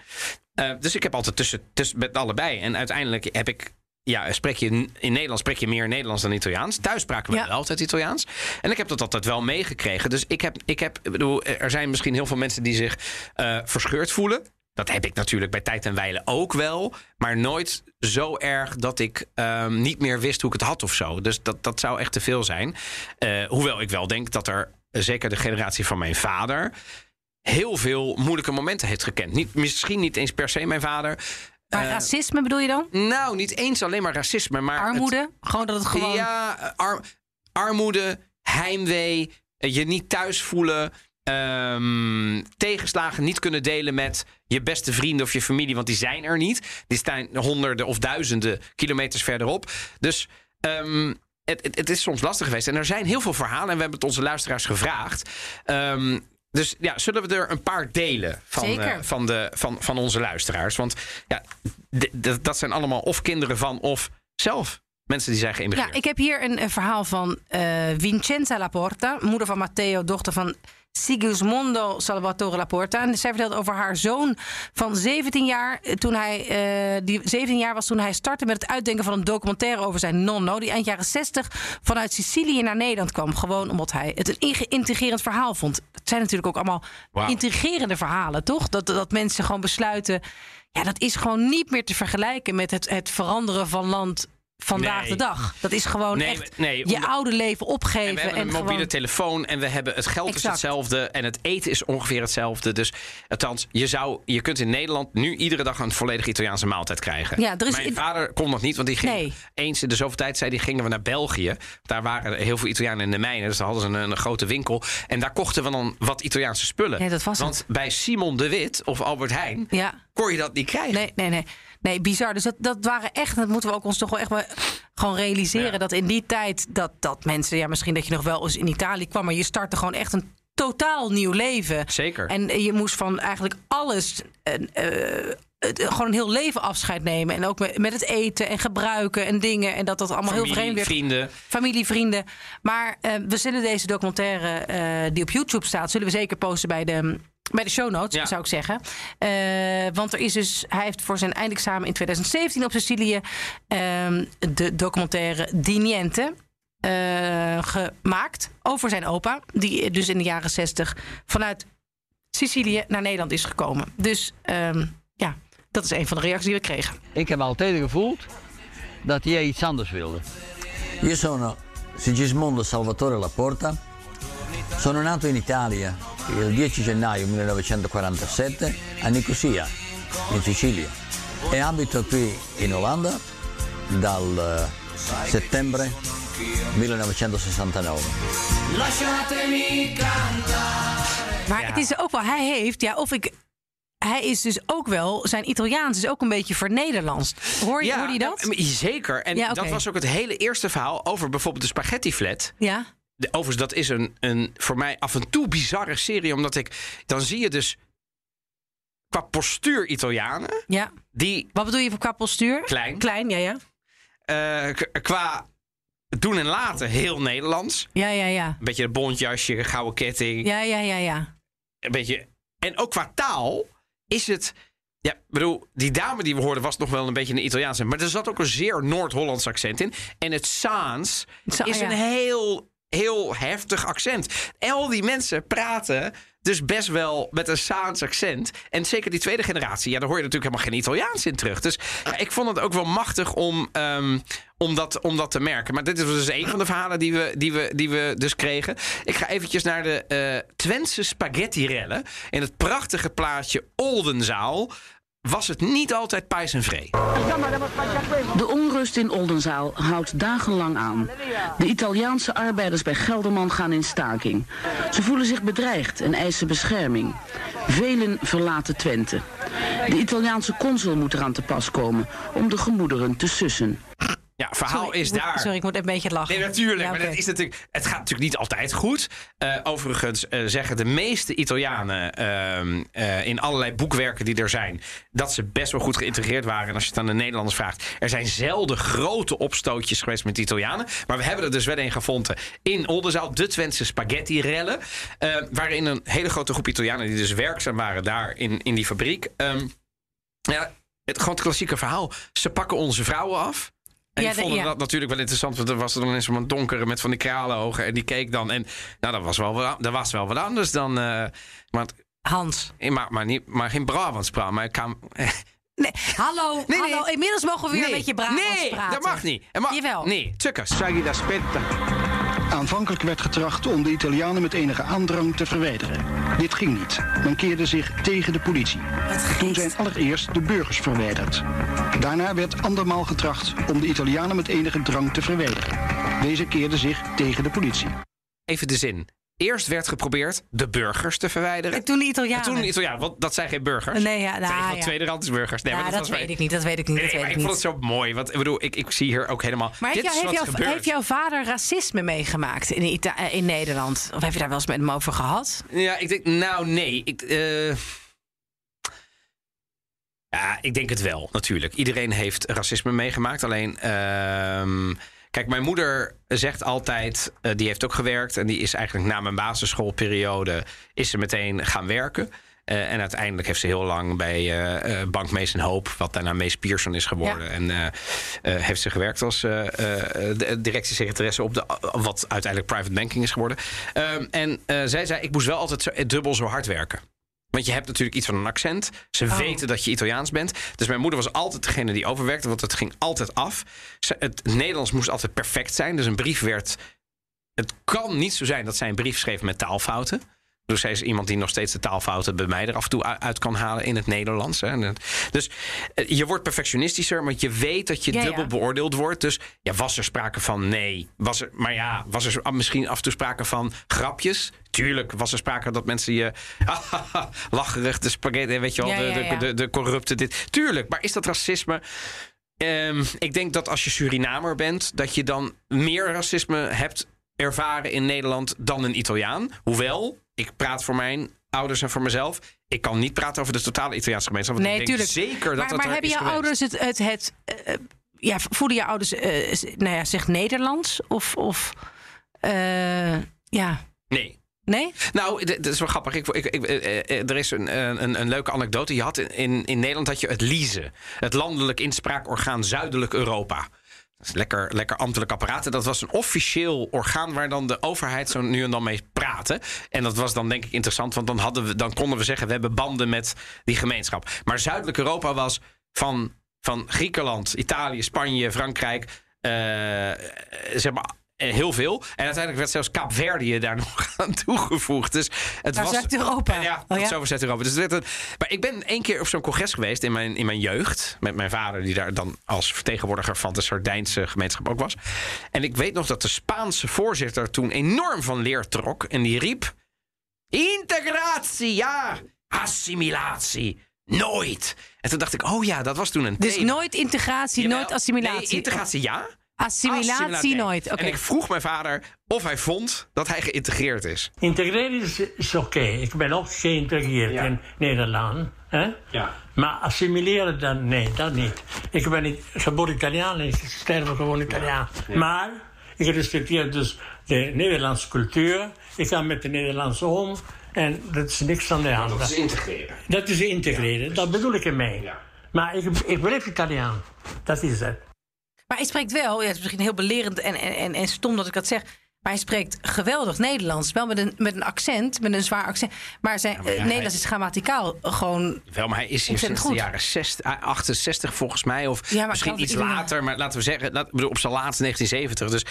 Eh, dus ik heb altijd tussen, tussen met allebei. En uiteindelijk heb ik. Ja, spreek je in Nederland spreek je meer Nederlands dan Italiaans. Thuis spraken we Ja. wel altijd Italiaans. En ik heb dat altijd wel meegekregen. Dus ik heb, ik heb, ik bedoel, er zijn misschien heel veel mensen die zich eh, verscheurd voelen. Dat heb ik natuurlijk bij tijd en wijle ook wel. Maar nooit zo erg dat ik ehm, niet meer wist hoe ik het had of zo. Dus dat, dat zou echt te veel zijn. Eh, hoewel ik wel denk dat er, zeker de generatie van mijn vader... heel veel moeilijke momenten heeft gekend. Niet, misschien niet eens per se mijn vader. Maar Eh, racisme bedoel je dan? nou, niet eens alleen maar racisme, maar... het- Armoede? gewoon dat het gewoon... ja, ar- armoede, heimwee, eh, je niet thuis voelen. ehm, tegenslagen niet kunnen delen met je beste vrienden of je familie, want die zijn er niet. Die staan honderden of duizenden kilometers verderop. Dus ehm, het, het, het is soms lastig geweest. En er zijn heel veel verhalen en we hebben het onze luisteraars gevraagd. Ehm, dus ja, zullen we er een paar delen van, eh, van, de, van, van onze luisteraars? Want ja, dat zijn allemaal of kinderen van of zelf mensen die zijn geïmigreerd. Ja, ik heb hier een, een verhaal van eh, Vincenza Laporta, moeder van Matteo, dochter van Sigismondo Salvatore Laporta. En zij vertelt over haar zoon van 17 jaar. eh, Toen hij, eh, die 17 jaar was toen hij startte met het uitdenken van een documentaire over zijn nonno. Die eind jaren 60 vanuit Sicilië naar Nederland kwam. Gewoon omdat hij het een intrigerend verhaal vond. Het zijn natuurlijk ook allemaal Wauw. intrigerende verhalen, toch? Dat, dat mensen gewoon besluiten. Ja, dat is gewoon niet meer te vergelijken met het, het veranderen van land vandaag Nee. de dag. Dat is gewoon Nee, echt nee, je oude leven En opgeven. we hebben een mobiele gewoon... telefoon en we hebben het geld is hetzelfde en het eten is ongeveer hetzelfde. Dus althans, je, zou, je kunt in Nederland nu iedere dag een volledig Italiaanse maaltijd krijgen. Ja, er is Mijn vader kon dat niet, want die ging Nee. eens in de zoveel tijd zei die gingen we naar België. Daar waren heel veel Italianen in de mijnen, dus daar hadden ze een, een grote winkel en daar kochten we dan wat Italiaanse spullen. Nee, dat was want het. bij Simon de Wit of Albert Heijn Ja, kon je dat niet krijgen. nee, nee, nee. Nee, bizar. Dus dat, dat waren echt, dat moeten we ook ons toch wel echt wel gewoon realiseren. Ja. Dat in die tijd dat, dat mensen, ja, misschien dat je nog wel eens in Italië kwam, maar je startte gewoon echt een totaal nieuw leven. Zeker. En je moest van eigenlijk alles. het- gewoon een heel leven afscheid nemen. En ook met, met het eten en gebruiken en dingen. En dat dat allemaal heel vreemd werd. vrienden. familie, vrienden. Maar eh, we zullen deze documentaire die op YouTube staat, zullen we zeker posten bij de, bij de show notes, Ja. zou ik zeggen. Eh, want er is dus, hij heeft voor zijn eindexamen in 2017 op Sicilië ehm, de documentaire Di Niente. eh, gemaakt over zijn opa, die dus in de jaren 60 vanuit Sicilië naar Nederland is gekomen. Dus ehm, ja, Dat is een van de reacties die we kregen. Ik heb altijd gevoeld dat jij iets anders wilde. Io sono Sigismondo Salvatore Laporta, sono nato in Italia il 10 gennaio 1947 a Nicosia, in Sicilia, e abito qui in Olanda dal eh, settembre 1969. Maar het is ook wel, hij heeft, ja, of ik. Hij is dus ook wel, zijn Italiaans is ook een beetje vernederlands. Hoor je, hoorde je dat? eh, Zeker. En Ja, dat was ook het hele eerste verhaal over bijvoorbeeld de spaghetti flat. Ja. De, overigens, dat is een, een voor mij af en toe bizarre serie. Omdat ik. Dan zie je dus. Qua postuur Italianen. ja. Die Wat bedoel je voor qua postuur? klein. Klein, ja, ja. eh, qua doen en laten heel Nederlands. Ja, ja, ja. Een beetje een bontjasje, gouden ketting. Ja, ja, ja, ja. Een beetje. En ook qua taal is het. Ja, bedoel, die dame die we hoorden was nog wel een beetje een Italiaanse. Maar er zat ook een zeer Noord-Hollands accent in. En het Saans Sa- is ja. een heel, heel heftig accent. En al die mensen praten dus best wel met een Saans accent. En zeker die tweede generatie, ja, daar hoor je natuurlijk helemaal geen Italiaans in terug. Dus ik vond het ook wel machtig om, ehm, om, dat, om dat te merken. Maar dit is dus een van de verhalen die we, die we, die we dus kregen. Ik ga eventjes naar de eh Twentse spaghetti-rellen. In het prachtige plaatje Oldenzaal was het niet altijd pijs en vree. De onrust in Oldenzaal houdt dagenlang aan. De Italiaanse arbeiders bij Gelderman gaan in staking. Ze voelen zich bedreigd en eisen bescherming. Velen verlaten Twente. De Italiaanse consul moet eraan te pas komen om de gemoederen te sussen. Ja, verhaal Sorry, is moet- daar. Sorry, ik moet een beetje lachen. Nee, natuurlijk. Ja, maar dat is natuurlijk, het gaat natuurlijk niet altijd goed. Eh, overigens eh, zeggen de meeste Italianen ehm, eh, in allerlei boekwerken die er zijn... dat ze best wel goed geïntegreerd waren. En als je het aan de Nederlanders vraagt... er zijn zelden grote opstootjes geweest met Italianen. Maar we hebben er dus wel een gevonden in Oldenzaal. De Twentse spaghetti-rellen. waarin een hele grote groep Italianen... die dus werkzaam waren daar in, in die fabriek... ehm, ja, het gewoon het klassieke verhaal. Ze pakken onze vrouwen af... En Ja, de- vonden ja. dat natuurlijk wel interessant. Want er was er dan eens zo'n donkere met van die kralenogen. En die keek dan. En nou, dat was wel wat, dat was wel wat anders dan. eh want, Hans. eh, maar, maar, niet, maar geen Brabants praten. Maar ik kan. eh, Nee, hallo, Nee, nee. hallo. Inmiddels mogen we weer een beetje Brabants nee, praten. dat mag niet. Mag, Jawel. Nee, tukkers. Aanvankelijk werd getracht om de Italianen met enige aandrang te verwijderen. Dit ging niet. Men keerde zich tegen de politie. Toen zijn allereerst de burgers verwijderd. Daarna werd andermaal getracht om de Italianen met enige drang te verwijderen. Deze keerden zich tegen de politie. Even de zin. Eerst werd geprobeerd de burgers te verwijderen. En toen de Italianen. En toen de Italianen, want dat zijn geen burgers. Nee, ja, nou, ja. tweede randsburgers. Nee, ja, maar dat, weet ik niet, dat weet ik niet. Nee, dat weet ik ik vond het zo mooi. Want ik bedoel, ik, ik zie hier ook helemaal. Maar dit heeft, is wat heeft, jouw, gebeurt. heeft jouw vader racisme meegemaakt in, Ita- eh, in Nederland? Of heb je daar wel eens met hem over gehad? Ja, ik denk, nou nee. Ik, eh, ja, ik denk het wel, natuurlijk. Iedereen heeft racisme meegemaakt. Alleen, ehm, kijk, mijn moeder zegt altijd, eh, die heeft ook gewerkt. En die is eigenlijk na mijn basisschoolperiode, is ze meteen gaan werken. Eh, en uiteindelijk heeft ze heel lang bij eh, Bank Mees en Hoop, wat daarna Mees Pierson is geworden. Ja. En heeft ze gewerkt als directiesecretaresse op de, wat uiteindelijk private banking is geworden. Ehm, en zij zei, ik moest wel altijd zo, dubbel zo hard werken. Want je hebt natuurlijk iets van een accent. Ze Oh. weten dat je Italiaans bent. Dus mijn moeder was altijd degene die overwerkte, want het ging altijd af. Ze- Het Nederlands moest altijd perfect zijn. Dus een brief werd. Het kan niet zo zijn dat zij een brief schreef met taalfouten. Dus zij is iemand die nog steeds de taalfouten bij mij er af en toe uit kan halen in het Nederlands. Hè. Dus eh, je wordt perfectionistischer, want je weet dat je Ja, ja. dubbel beoordeeld wordt. Dus ja, was er sprake van nee? Was er, maar ja, was er misschien af en toe sprake van grapjes? Tuurlijk was er sprake dat mensen je lacherig, de spaghetti, weet je wel, Ja, de, ja, de, ja. de, de corrupte dit. Tuurlijk, maar is dat racisme? Ehm, ik denk dat als je Surinamer bent, dat je dan meer racisme hebt ervaren in Nederland dan een Italiaan. Hoewel, ik praat voor mijn ouders en voor mezelf. Ik kan niet praten over de totale Italiaanse gemeenschap. Want Nee, ik denk tuurlijk. zeker dat maar dat maar hebben je geweest. ouders het, het, het eh, ja, voeden je ouders, z- nou ja, zeg Nederlands? Of, of eh, ja, Nee. nee? Nou, dat is wel grappig. Ik, ik, ik, er is een, een, een leuke anekdote. Je had in, in, in Nederland had je het LISE. Het Landelijk Inspraakorgaan Zuidelijk Europa. Lekker, lekker ambtelijk apparaat. En dat was een officieel orgaan waar dan de overheid zo nu en dan mee praatte. En dat was dan denk ik interessant, want dan, hadden we, dan konden we zeggen... we hebben banden met die gemeenschap. Maar Zuidelijk Europa was van, van Griekenland, Italië, Spanje, Frankrijk... eh, zeg maar heel veel. En uiteindelijk werd zelfs Kaapverdië daar nog aan toegevoegd. Dus het was Zuid-Europa. Ja, Oh, ja? Zuid-Europa. Dus het werd een, maar ik ben één keer op zo'n congres geweest in mijn, in mijn jeugd. Met mijn vader, die daar dan als vertegenwoordiger van de Sardijnse gemeenschap ook was. En ik weet nog dat de Spaanse voorzitter toen enorm van leer trok. En die riep: Integratie, ja. Assimilatie, nooit. En toen dacht ik: oh ja, dat was toen een Dus thema. nooit integratie, Jawel. nooit assimilatie. Nee, integratie ja. Assimilatie nooit. Oké. En ik vroeg mijn vader of hij vond dat hij geïntegreerd is. Integreren is, is oké. Ik ben ook geïntegreerd Ja. in Nederland. Hè? Ja. Maar assimileren, dan, nee, dat niet. Ik ben niet geboren Italiaan en ik sterf gewoon Italiaan. Maar ik respecteer dus de Nederlandse cultuur. Ik ga met de Nederlandse om. En dat is niks aan de hand. integreren. Dat is integreren, dat bedoel ik ermee. Ja. Maar ik, ik blijf Italiaan. Dat is het. Maar hij spreekt wel, ja, het is misschien heel belerend en, en, en, en stom dat ik dat zeg. Maar hij spreekt geweldig Nederlands. Wel met een, met een accent, met een zwaar accent. Maar zijn maar ja, eh, hij- Nederlands is grammaticaal gewoon. Wel, maar hij is hier sinds de jaren 60, ah, 68 volgens mij. Of Ja, misschien iets later. Maar laten we zeggen, laat, bedoel, op zijn laatste 1970. Dus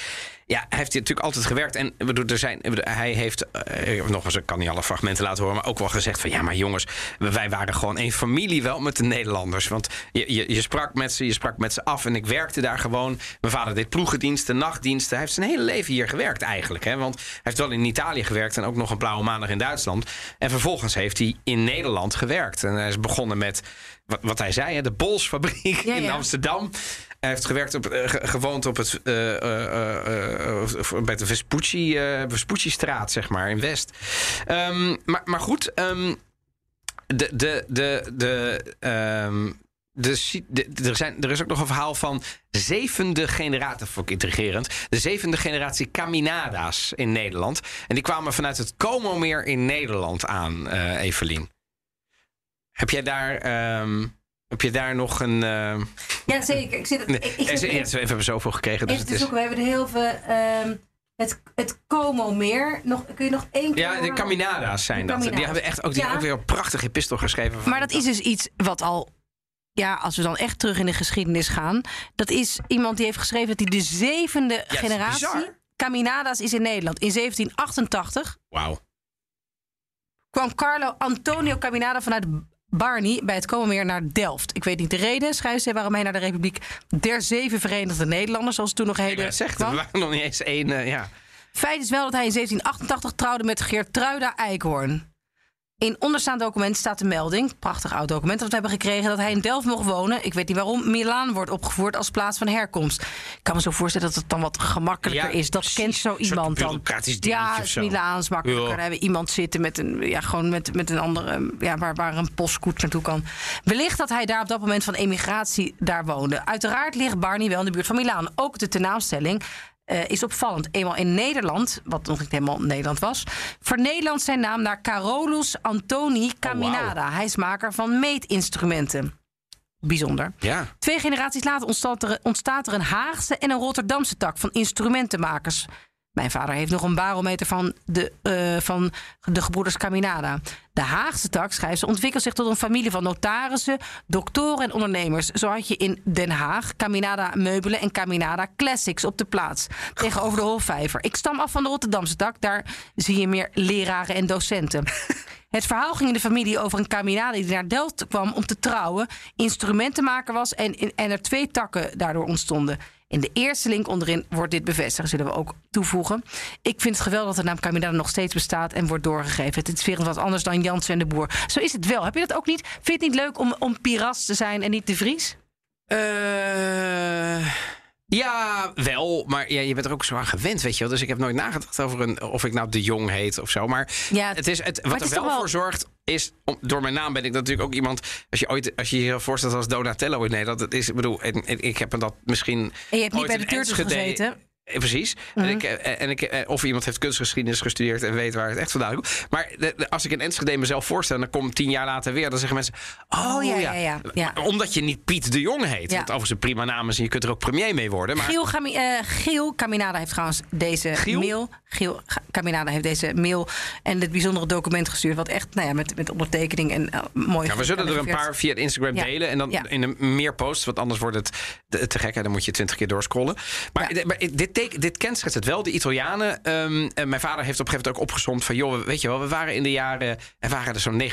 ja, hij natuurlijk altijd gewerkt. En bedoel, er zijn, hij heeft, eh, nog eens, ik kan niet alle fragmenten laten horen. Maar ook wel gezegd van, ja maar jongens, wij waren gewoon één familie wel met de Nederlanders. Want je, je, je sprak met ze, je sprak met ze af. En ik werkte daar gewoon. Mijn vader deed ploegendiensten, nachtdiensten. Hij heeft zijn hele leven hier gewerkt eigenlijk. Hè? Want hij heeft wel in Italië gewerkt en ook nog een blauwe maandag in Duitsland. En vervolgens heeft hij in Nederland gewerkt. En hij is begonnen met, wat, wat hij zei, hè, de Bolsfabriek Ja, in ja. Amsterdam. Hij heeft gewerkt op, eh, ge- gewoond op het, eh, eh, bij de Vespucci, Vespucci-straat, zeg maar, in West. Ehm, maar, maar goed, ehm, de, de, de, de, ehm, de, de- er, zijn, er is ook nog een verhaal van zevende generatie, dat vond ik intrigerend. De zevende generatie Caminada's in Nederland. En die kwamen vanuit het Como-meer in Nederland aan, eh Evelien. Heb jij daar, ehm, heb je daar nog een... ehm, Ja, zeker. Ik zit ik, ik zit ja, we hebben zoveel gekregen. Dus even het is. We hebben er heel veel. ehm, het, het Como-meer. Nog, kun je nog één keer. ja, de? Caminada's zijn De dat. Die hebben echt ook, die Ja. ook weer een prachtige epistel geschreven. van- Maar dat is dus iets wat al. Ja, als we dan echt terug in de geschiedenis gaan. Dat is iemand die heeft geschreven dat hij de zevende generatie. bizar. Caminadas is in Nederland. In 1788 Wauw. kwam Carlo Antonio Caminada vanuit Barney bij het Komenmeer naar Delft. Ik weet niet de reden, schrijft ze, waarom hij naar de Republiek der Zeven Verenigde Nederlanders, zoals het toen nog heette, zegt, kwam. we waren nog niet eens één. eh, ja. Feit is wel dat hij in 1788 trouwde met Geertruida Eikhoorn. In onderstaand document staat de melding, prachtig oud document dat we hebben gekregen, dat hij in Delft mocht wonen. Ik weet niet waarom Milaan wordt opgevoerd als plaats van herkomst. Ik kan me zo voorstellen dat het dan wat gemakkelijker Ja, is. Dat precies. kent zo iemand dan. Ja, of is zo. Milaans makkelijker. Ja. Daar hebben iemand zitten met een, ja, gewoon met, met een andere, ja, waar, waar een postkoets naartoe kan. Wellicht dat hij daar op dat moment van emigratie daar woonde. Uiteraard ligt Barney wel in de buurt van Milaan. Ook de tenaamstelling eh, is opvallend. Eenmaal in Nederland, wat nog niet helemaal Nederland was, vernederlandt zijn naam naar Carolus Antoni Caminada. Hij is maker van meetinstrumenten. Bijzonder. ja. Twee generaties later ontstaat er, ontstaat er een Haagse en een Rotterdamse tak van instrumentenmakers. Mijn vader heeft nog een barometer van de, eh, van de gebroeders Caminada. De Haagse tak, schrijft ze, ontwikkelt zich tot een familie van notarissen, doktoren en ondernemers. Zo had je in Den Haag Caminada Meubelen en Caminada Classics op de plaats. Tegenover de Hofvijver. Ik stam af van de Rotterdamse tak. Daar zie je meer leraren en docenten. Het verhaal ging in de familie over een Caminada die naar Delft kwam om te trouwen, instrumentenmaker was en, en er twee takken daardoor ontstonden. In de eerste link onderin wordt dit bevestigd, zullen we ook toevoegen. Ik vind het geweldig dat de naam Caminada nog steeds bestaat en wordt doorgegeven. Het is weer wat anders dan Jansen en de Boer. Zo is het wel. Heb je dat ook niet? Vind je het niet leuk om, om Piras te zijn en niet de Vries? Eh, ja, wel. Maar ja, je bent er ook zo aan gewend, weet je wel. Dus ik heb nooit nagedacht over een, of ik nou de Jong heet of zo. Maar Ja, het is, het, wat het er wel, wel- voor zorgt, is... Om, door mijn naam ben ik natuurlijk ook iemand... Als je, ooit, als je je voorstelt als Donatello in Nederland... Dat is, ik bedoel, en- en ik heb dat misschien... En je hebt niet bij de Turtles gezeten. Eh, Precies. Mhm. en ik, eh, en ik, eh, of iemand heeft kunstgeschiedenis gestudeerd en weet waar het echt vandaan komt. Maar de- de- als ik in Enschede mezelf voorstel, dan kom ik tien jaar later weer. Dan zeggen mensen: Oh, Oh, ja, ja. ja, ja. Maar Omdat je niet Piet de Jong heet. Wat overigens een prima naam is en je kunt er ook premier mee worden. Maar Giel, Gami- eh, Giel Caminada heeft trouwens deze Giel? mail. Giel Caminada heeft deze mail en dit bijzondere document gestuurd. Wat echt, nou ja, met, met ondertekening en eh, mooi. Ja, we zullen er een paar via het Instagram delen. En dan in een meer posts. Want anders wordt het te, te gek. En dan moet je twintig keer doorscrollen. Maar, Ja. dit- maar dit, teken- dit het wel. De Italianen. ehm, mijn vader heeft op een gegeven moment ook opgezomd van... joh, weet je wel, we waren in de jaren... Er waren er zo'n 19.000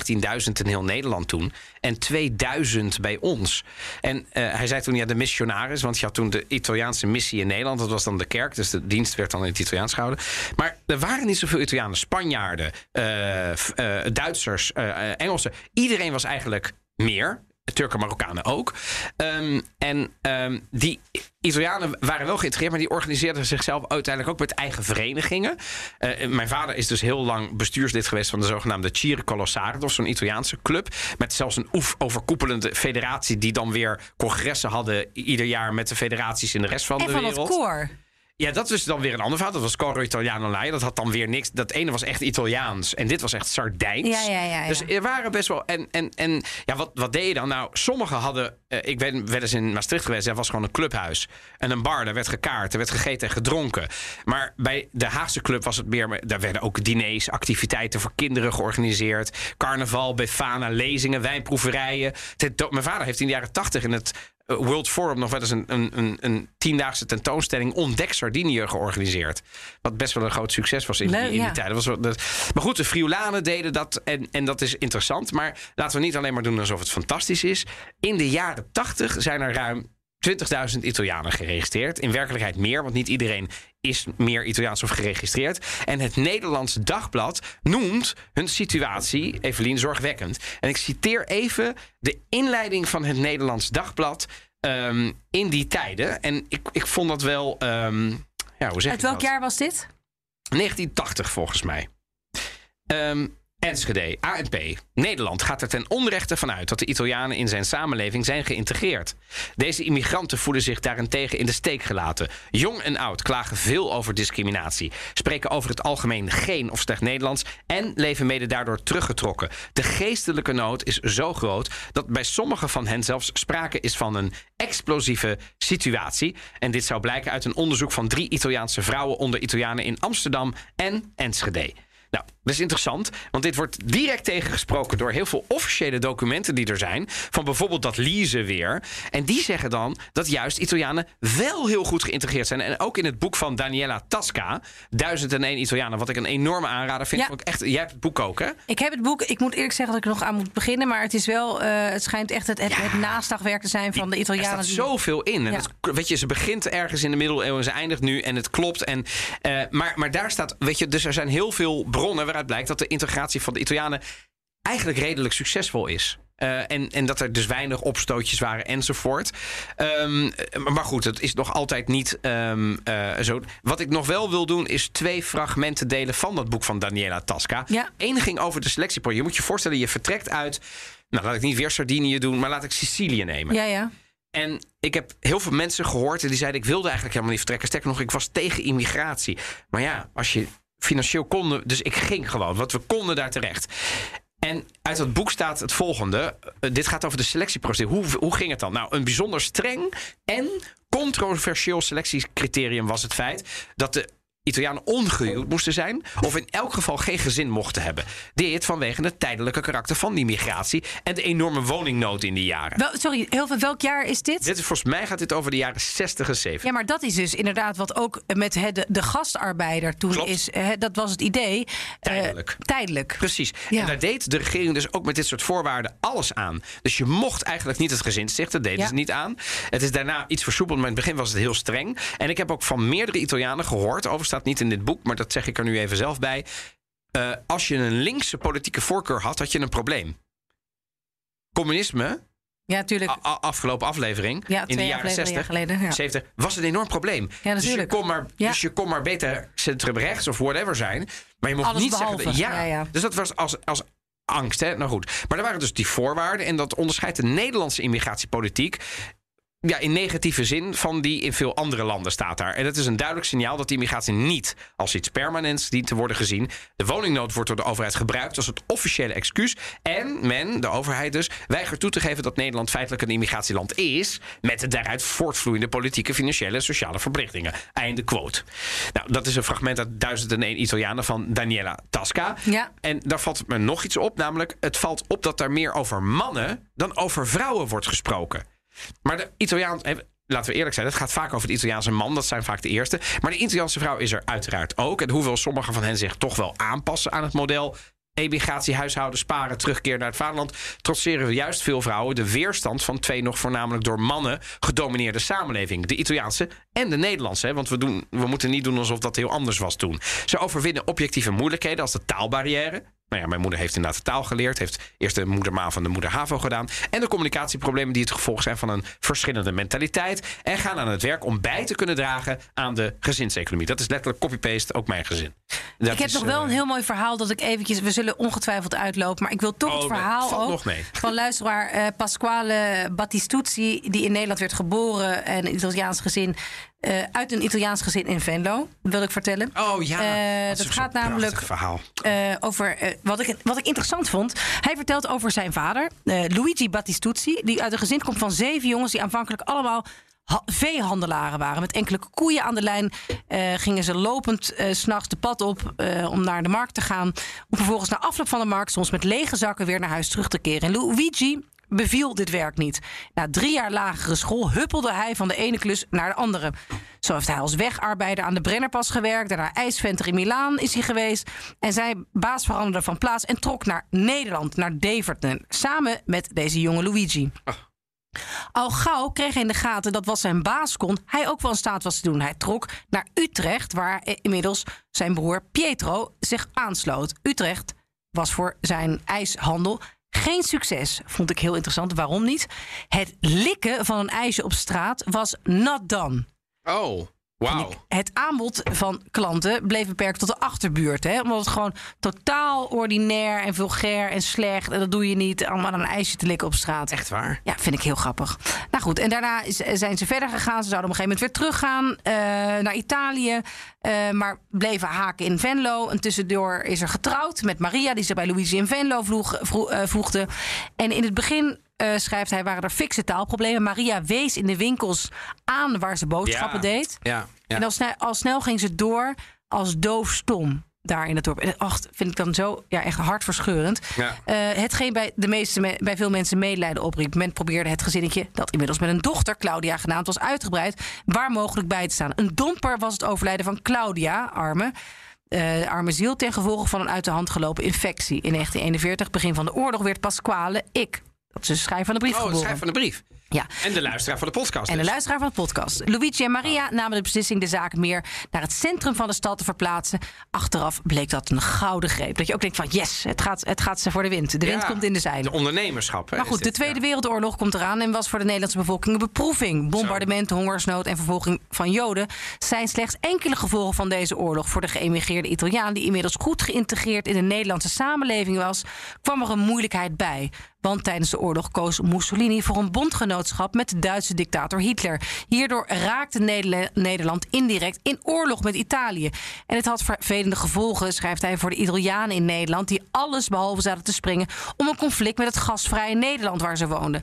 in heel Nederland toen. En 2000 bij ons. En eh, hij zei toen, ja, de missionaris. Want je had toen de Italiaanse missie in Nederland. Dat was dan de kerk. Dus de dienst werd dan in het Italiaans gehouden. Maar er waren niet zoveel Italianen. Spanjaarden, eh, eh, Duitsers, Engelsen. Iedereen was eigenlijk meer. Turken, Marokkanen ook. Ehm, en ehm, die Italianen waren wel geïntegreerd, maar die organiseerden zichzelf uiteindelijk ook met eigen verenigingen. Eh, mijn vader is dus heel lang bestuurslid geweest van de zogenaamde Cire Colossardo, zo'n Italiaanse club. Met zelfs een oef overkoepelende federatie, die dan weer congressen hadden ieder jaar met de federaties in de rest van En de van wereld. het koor. Ja, dat is dan weer een ander verhaal. Dat was Coro Italiano Lai. Dat had dan weer niks. Dat ene was echt Italiaans. En dit was echt Sardijns. Ja, ja, ja, ja. Dus er waren best wel. En, en, en ja, wat, wat deed je dan? Nou, sommigen hadden. eh, ik ben wel eens in Maastricht geweest. Er was gewoon een clubhuis. En een bar. Daar werd gekaart. Er werd gegeten en gedronken. Maar bij de Haagse club was het meer. Daar werden ook diners, activiteiten voor kinderen georganiseerd. Carnaval, Befana, lezingen, wijnproeverijen. Mijn vader heeft in de jaren tachtig in het World Forum nog wel eens een, een, een, een tiendaagse tentoonstelling Ontdek Sardinië georganiseerd. Wat best wel een groot succes was in, die, in die tijd. Dat was wel, dat, maar goed, de Friulanen deden dat en, en dat is interessant. Maar laten we niet alleen maar doen alsof het fantastisch is. In de jaren tachtig zijn er ruim 20.000 Italianen geregistreerd. In werkelijkheid meer, want niet iedereen is meer Italiaans of geregistreerd. En het Nederlands Dagblad noemt hun situatie, Evelien, zorgwekkend. En ik citeer even de inleiding van het Nederlands Dagblad ehm, in die tijden. En ik, ik vond dat wel... ehm, ja, hoe zeg Uit welk dat? jaar was dit? 1980 volgens mij. Ehm, Enschede, ANP. Nederland gaat er ten onrechte vanuit dat de Italianen in zijn samenleving zijn geïntegreerd. Deze immigranten voelen zich daarentegen in de steek gelaten. Jong en oud klagen veel over discriminatie, spreken over het algemeen geen of slecht Nederlands en leven mede daardoor teruggetrokken. De geestelijke nood is zo groot dat bij sommigen van hen zelfs sprake is van een explosieve situatie. En dit zou blijken uit een onderzoek van drie Italiaanse vrouwen onder Italianen in Amsterdam en Enschede. Nou, dat is interessant, want dit wordt direct tegengesproken door heel veel officiële documenten die er zijn. Van bijvoorbeeld dat Lize weer. En die zeggen dan dat juist Italianen wel heel goed geïntegreerd zijn. En ook in het boek van Daniela Tasca, 1001 Italianen, wat ik een enorme aanrader vind. Ja. Vond ik echt, jij hebt het boek ook, hè? Ik heb het boek. Ik moet eerlijk zeggen dat ik er nog aan moet beginnen. Maar het is wel. eh, het schijnt echt het, het, het naslagwerk te zijn van de Er Italianen. staat die- zoveel in. En Ja. het- weet je, ze begint ergens in de middeleeuwen en ze eindigt nu en het klopt. En, eh, maar, maar daar staat, weet je, dus er zijn heel veel bronnen waaruit blijkt dat de integratie van de Italianen eigenlijk redelijk succesvol is. Eh, en, en dat er dus weinig opstootjes waren enzovoort. Ehm, maar goed, het is nog altijd niet ehm, eh, zo. Wat ik nog wel wil doen, is twee fragmenten delen van dat boek van Daniela Tasca. Ja. Eén ging over de selectieproces. Je moet je voorstellen, je vertrekt uit. Nou, laat ik niet weer Sardinië doen, maar laat ik Sicilië nemen. Ja, ja. En ik heb heel veel mensen gehoord en die zeiden: Ik wilde eigenlijk helemaal niet vertrekken. Sterker nog, ik was tegen immigratie. Maar ja, als je financieel kon, dus ik ging gewoon, want we konden daar terecht. En uit dat boek staat het volgende. Eh, dit gaat over de selectieprocedure. Hoe, hoe ging het dan? Nou, een bijzonder streng en controversieel selectiecriterium was het feit dat de Italianen ongehuwd moesten zijn. Of in elk geval geen gezin mochten hebben. Dit vanwege het tijdelijke karakter van die migratie. En de enorme woningnood in die jaren. Wel, sorry, heel veel, welk jaar is dit? Dit is volgens mij gaat dit over de jaren 60 en 70. Ja, maar dat is dus inderdaad wat ook met de, de gastarbeider toen Klopt. is. hè, dat was het idee. eh, Tijdelijk. tijdelijk. Precies. Ja. En daar deed de regering dus ook met dit soort voorwaarden alles aan. Dus je mocht eigenlijk niet het gezin stichten. Dat deden Ja. ze niet aan. Het is daarna iets versoepeld, maar in het begin was het heel streng. En ik heb ook van meerdere Italianen gehoord. Over staat niet in dit boek, maar dat zeg ik er nu even zelf bij. Eh, als je een linkse politieke voorkeur had, had je een probleem. Communisme, Ja, natuurlijk. afgelopen aflevering, Ja, in de jaren afleveringen 60, geleden, ja. 70, was een enorm probleem. Ja, dus, je kon maar, Ja. dus je kon maar beter centrumrechts of whatever zijn. Maar je mocht Alles niet behalve. zeggen... Ja, ja. Dus dat was als, als angst. Hè? Nou goed. Maar er waren dus die voorwaarden. En dat onderscheidt de Nederlandse immigratiepolitiek ja, in negatieve zin van die in veel andere landen staat daar. En dat is een duidelijk signaal dat die immigratie niet als iets permanents dient te worden gezien. De woningnood wordt door de overheid gebruikt als het officiële excuus. En men, de overheid dus, weigert toe te geven dat Nederland feitelijk een immigratieland is. Met de daaruit voortvloeiende politieke, financiële en sociale verplichtingen. Einde quote. Nou, dat is een fragment uit 1001 Italianen van Daniela Tasca. Ja. En daar valt me nog iets op, namelijk het valt op dat er meer over mannen dan over vrouwen wordt gesproken. Maar de Italiaan, laten we eerlijk zijn, het gaat vaak over de Italiaanse man, dat zijn vaak de eerste. Maar de Italiaanse vrouw is er uiteraard ook. En hoewel sommigen van hen zich toch wel aanpassen aan het model emigratie, huishouden, sparen, terugkeer naar het vaderland, trotseren we juist veel vrouwen de weerstand van twee nog voornamelijk door mannen gedomineerde samenlevingen. De Italiaanse en de Nederlandse. Want we, doen, we moeten niet doen alsof dat heel anders was toen. Ze overwinnen objectieve moeilijkheden als de taalbarrière. Nou ja, mijn moeder heeft inderdaad de taal geleerd. Heeft eerst de moedermaan van de moeder HAVO gedaan. En de communicatieproblemen die het gevolg zijn van een verschillende mentaliteit. En gaan aan het werk om bij te kunnen dragen aan de gezinseconomie. Dat is letterlijk copy-paste, ook mijn gezin. Dat ik heb is, nog wel eh, een heel mooi verhaal dat ik eventjes... We zullen ongetwijfeld uitlopen, maar ik wil toch Oh, het verhaal ook... nog mee. van luisteraar eh, Pasquale Battistuzzi... die in Nederland werd geboren en een Italiaans gezin... eh, uit een Italiaans gezin in Venlo, wil ik vertellen. Oh ja, dat, gaat namelijk verhaal. over wat, ik, wat ik interessant vond. Hij vertelt over zijn vader, Luigi Battistuzzi, die uit een gezin komt van zeven jongens die aanvankelijk allemaal veehandelaren waren. Met enkele koeien aan de lijn eh, gingen ze lopend 's s'nachts de pad op eh, om naar de markt te gaan. Om vervolgens na afloop van de markt soms met lege zakken weer naar huis terug te keren. En Luigi beviel dit werk niet. Na drie jaar lagere school huppelde hij van de ene klus naar de andere. Zo heeft hij als wegarbeider aan de Brennerpas gewerkt. Daarna ijsventer in Milaan is hij geweest. En zijn baas veranderde van plaats en trok naar Nederland, naar Deverton. Samen met deze jonge Luigi. Al gauw kreeg hij in de gaten dat wat zijn baas kon, hij ook wel in staat was te doen. Hij trok naar Utrecht, waar inmiddels zijn broer Pietro zich aansloot. Utrecht was voor zijn ijshandel geen succes. Vond ik heel interessant. Waarom niet? Het likken van een ijsje op straat was not done. Oh, wauw. Het aanbod van klanten bleef beperkt tot de achterbuurt. Hè? Omdat het gewoon totaal ordinair en vulgair en slecht. En dat doe je niet allemaal aan een ijsje te likken op straat. Echt waar? Ja, vind ik heel grappig. Nou goed, en daarna is- zijn ze verder gegaan. Ze zouden op een gegeven moment weer teruggaan eh, naar Italië. eh, maar bleven haken in Venlo. En tussendoor is er getrouwd met Maria, die zich bij Luigi in Venlo vroeg, vro- eh, voegde. En in het begin. Eh, schrijft hij, waren er fikse taalproblemen. Maria wees in de winkels aan waar ze boodschappen Ja. deed. Ja, ja. En al snel, al snel ging ze door als doofstom daar in het dorp. En ach, vind ik dan zo ja, echt hartverscheurend. Ja. Eh, hetgeen bij, de meeste, me- bij veel mensen medelijden opriep. Men probeerde het gezinnetje, dat inmiddels met een dochter, Claudia genaamd, was uitgebreid, waar mogelijk bij te staan. Een domper was het overlijden van Claudia, arme. eh, arme ziel ten gevolge van een uit de hand gelopen infectie. In 1941, begin van de oorlog, werd Pasquale ik. Dat is de schrijver van de brief Oh, de van de brief. Ja. En de luisteraar van de podcast. En de dus. luisteraar van de podcast. Luigi en Maria namen de beslissing de zaak meer naar het centrum van de stad te verplaatsen. Achteraf bleek dat een gouden greep. Dat je ook denkt van yes, het gaat, het gaat ze voor de wind. De wind komt in de zeilen. De ondernemerschap. hè, Maar goed, de Tweede ja. Wereldoorlog komt eraan en was voor de Nederlandse bevolking een beproeving. Bombardement, hongersnood en vervolging van Joden zijn slechts enkele gevolgen van deze oorlog. Voor de geëmigreerde Italiaan, die inmiddels goed geïntegreerd in de Nederlandse samenleving was, kwam er een moeilijkheid bij. Want tijdens de oorlog koos Mussolini voor een bondgenootschap met de Duitse dictator Hitler. Hierdoor raakte Nederla- Nederland indirect in oorlog met Italië. En het had vervelende gevolgen, schrijft hij, voor de Italianen in Nederland, die alles behalve zaten te springen om een conflict met het gastvrije Nederland waar ze woonden.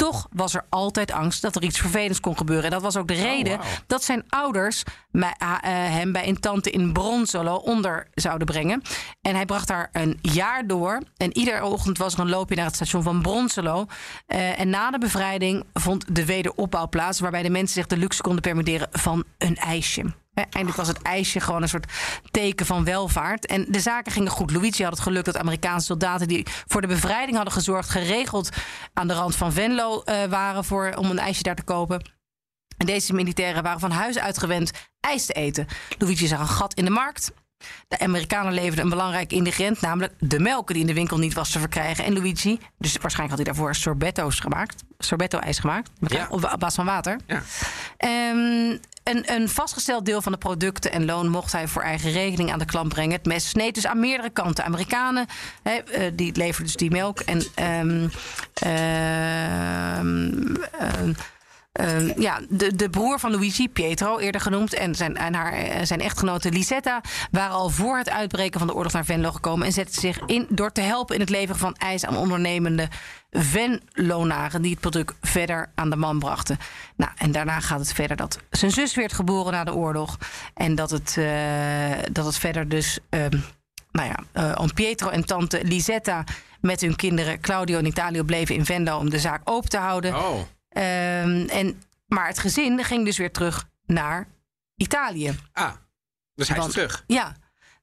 Toch was er altijd angst dat er iets vervelends kon gebeuren. En dat was ook de reden wauw. dat zijn ouders ah, eh, hem bij een tante in Bronsolo onder zouden brengen. En hij bracht daar een jaar door. En iedere ochtend was er een loopje naar het station van Bronsolo. Eh, en na de bevrijding vond de wederopbouw plaats... waarbij de mensen zich de luxe konden permitteren van een ijsje. Eindelijk was het ijsje gewoon een soort teken van welvaart. En de zaken gingen goed. Luigi had het geluk dat Amerikaanse soldaten... die voor de bevrijding hadden gezorgd... geregeld aan de rand van Venlo eh, waren voor, om een ijsje daar te kopen. En deze militairen waren van huis uit gewend ijs te eten. Luigi zag een gat in de markt. De Amerikanen leverden een belangrijk ingrediënt, namelijk de melk die in de winkel niet was te verkrijgen. En Luigi, dus waarschijnlijk had hij daarvoor sorbetto's gemaakt, sorbetto-ijs gemaakt, met Ja. op basis van water. Ja. Ehm, een, een vastgesteld deel van de producten en loon mocht hij voor eigen rekening aan de klant brengen. Het mes sneed dus aan meerdere kanten. Amerikanen, hè, eh, die leverden dus die melk. En ehm, ehm, Ehm, ja, de, de broer van Luigi, Pietro, eerder genoemd, en zijn, en haar, eh, zijn echtgenote Lisetta waren al voor het uitbreken van de oorlog naar Venlo gekomen en zetten zich in door te helpen in het leveren van ijs aan ondernemende Venlonaren die het product verder aan de man brachten. Nou, en daarna gaat het verder dat zijn zus werd geboren na de oorlog en dat het, eh, dat het verder dus. ehm, nou ja, eh, oom Pietro en tante Lisetta met hun kinderen Claudio en Italio bleven in Venlo om de zaak open te houden. Oh. Ehm, en, maar het gezin ging dus weer terug naar Italië. Ah, dus hij is terug. Ja,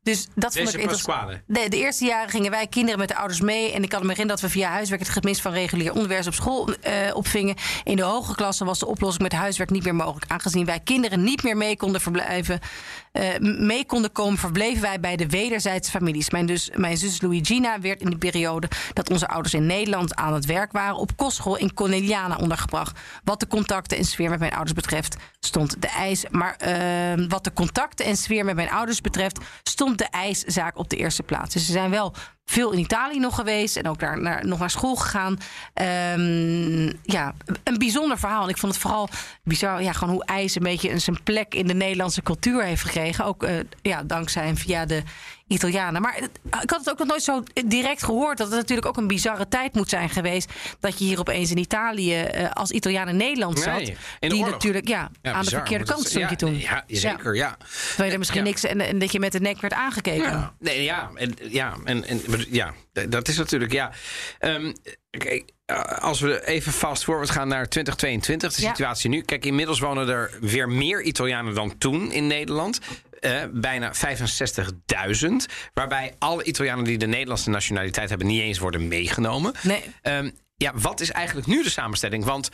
dus dat vond ik interessant. De, de eerste jaren gingen wij kinderen met de ouders mee. En ik kan me herinneren dat we via huiswerk het gemis van regulier onderwijs op school eh, opvingen. In de hoge klasse was de oplossing met huiswerk niet meer mogelijk. Aangezien wij kinderen niet meer mee konden verblijven, mee konden komen, verbleven wij bij de wederzijdse families. Mijn, dus, mijn zus Luigina werd in de periode dat onze ouders in Nederland aan het werk waren op kostschool in Corneliana ondergebracht. Wat de contacten en sfeer met mijn ouders betreft, stond de ijs. Maar eh, wat de contacten en sfeer met mijn ouders betreft, stond de ijszaak op de eerste plaats. Dus ze zijn wel veel in Italië nog geweest en ook daar naar, nog naar school gegaan. Ehm, ja, een bijzonder verhaal. Ik vond het vooral bizar ja, gewoon hoe ijs een beetje zijn plek in de Nederlandse cultuur heeft gekregen. Ook eh, ja, dankzij en via de Italianen. Maar het- ik had het ook nog nooit zo direct gehoord dat het natuurlijk ook een bizarre tijd moet zijn geweest. Dat je hier opeens in Italië eh, als Italiaan in Nederland zat. Nee, in de die oorlog. natuurlijk ja, Ja, aan de verkeerde kant stond je ja, toen. Ja, zeker, ja. Terwijl er misschien Ja. niks en, en dat je met de nek werd aangekeken. Ja, nee, ja, en, ja, en, en, ja, dat is natuurlijk, ja. Ehm, kijk, eh, als we even fast forward gaan naar 2022, de Ja. situatie nu. Kijk, inmiddels wonen er weer meer Italianen dan toen in Nederland. Eh, bijna 65.000. Waarbij alle Italianen die de Nederlandse nationaliteit hebben niet eens worden meegenomen. Nee. Ehm, ja, wat is eigenlijk nu de samenstelling? Want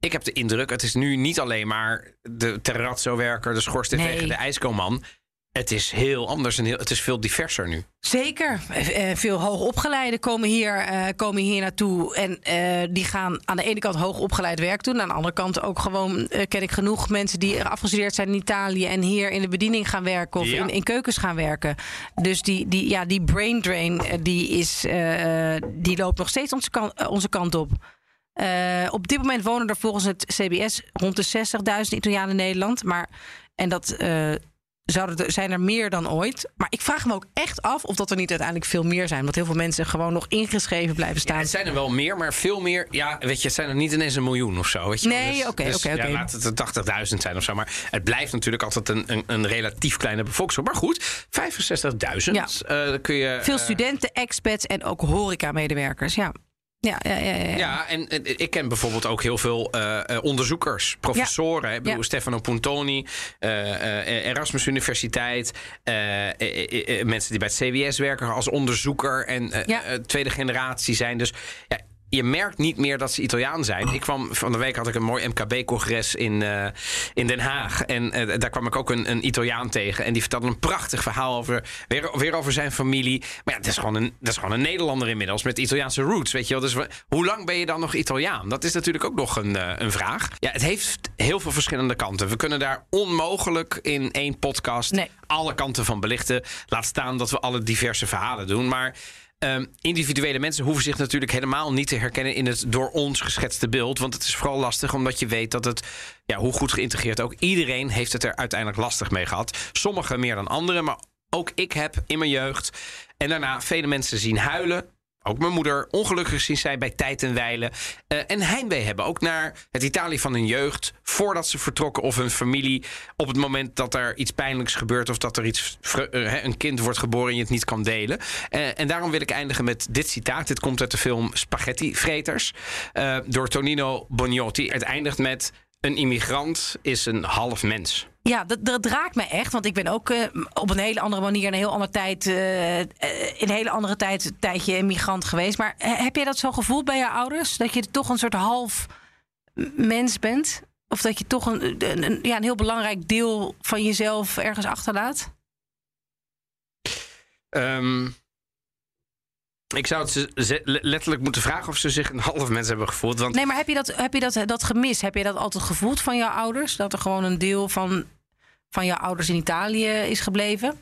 ik heb de indruk, het is nu niet alleen maar de terrazzo-werker, de schoorsteenveger, Nee. de ijskoman. Het is heel anders en heel, het is veel diverser nu. Zeker. Eh, eh, Veel hoogopgeleiden komen hier, eh, komen hier naartoe. En die gaan aan de ene kant hoogopgeleid werk doen. Aan de andere kant ook gewoon ken ik genoeg mensen die er afgestudeerd zijn in Italië. En hier in de bediening gaan werken of Ja. in, in keukens gaan werken. Dus die, die, ja, die brain drain die is, die loopt nog steeds onze kant, onze kant op. Op dit moment wonen er volgens het CBS rond de 60.000 Italianen in Nederland. Maar, en dat zouden er, zijn er meer dan ooit. Maar ik vraag me ook echt af of dat er niet uiteindelijk veel meer zijn. Want heel veel mensen gewoon nog ingeschreven blijven staan. Het zijn er wel meer, maar veel meer. Ja, weet je, het zijn er niet ineens een miljoen of zo. Weet je. Nee, Dus- oké, dus, oké, ja, oké. laat het er 80.000 zijn of zo. Maar het blijft natuurlijk altijd een, een, een relatief kleine bevolking. Maar goed, 65.000. Ja. dan kun je. Veel eh, studenten, expats en ook horeca-medewerkers. Ja. Ja, ja, ja, ja, ja. Ja, en, en ik ken bijvoorbeeld ook heel veel eh, eh, onderzoekers, professoren. hè. Ik bedoel, Ja. Stefano Puntoni, eh, Erasmus Universiteit. mensen die bij het CBS werken als onderzoeker en Ja. tweede generatie zijn. Dus ja, je merkt niet meer dat ze Italiaan zijn. Ik kwam van de week had ik een mooi MKB-congres in, eh, in Den Haag. En eh, daar kwam ik ook een, een Italiaan tegen. En die vertelde een prachtig verhaal over, weer, weer over zijn familie. Maar ja, dat is, gewoon een, dat is gewoon een Nederlander inmiddels met Italiaanse roots. Weet je wel? Dus hoe lang ben je dan nog Italiaan? Dat is natuurlijk ook nog een, eh, een vraag. Ja, het heeft heel veel verschillende kanten. We kunnen daar onmogelijk in één podcast Nee. alle kanten van belichten. Laat staan dat we alle diverse verhalen doen. Maar Ehm, individuele mensen hoeven zich natuurlijk helemaal niet te herkennen in het door ons geschetste beeld. Want het is vooral lastig omdat je weet dat het, ja, hoe goed geïntegreerd ook, iedereen heeft het er uiteindelijk lastig mee gehad. Sommigen meer dan anderen, maar ook ik heb in mijn jeugd en daarna vele mensen zien huilen. Ook mijn moeder ongelukkig zien zij bij tijd en wijlen. eh, en heimwee hebben. Ook naar het Italië van hun jeugd. Voordat ze vertrokken of hun familie. Op het moment dat er iets pijnlijks gebeurt. Of dat er iets, eh, een kind wordt geboren en je het niet kan delen. Eh, en daarom wil ik eindigen met dit citaat. Dit komt uit de film Spaghetti Vreters. door Tonino Bognotti. Het eindigt met... Een immigrant is een half mens. Ja, dat, dat raakt me echt. Want ik ben ook eh, op een hele andere manier, een heel andere tijd, in een hele andere tijd, tijdje een migrant geweest. Maar heb jij dat zo gevoeld bij je ouders? Dat je toch een soort half mens bent? Of dat je toch een, ja, een heel belangrijk deel van jezelf ergens achterlaat? Ehm, ik zou het letterlijk moeten vragen of ze zich een half mens hebben gevoeld. Want Nee, maar heb je dat, heb je dat, dat gemist? Heb je dat altijd gevoeld van jouw ouders? Dat er gewoon een deel van, van jouw ouders in Italië is gebleven?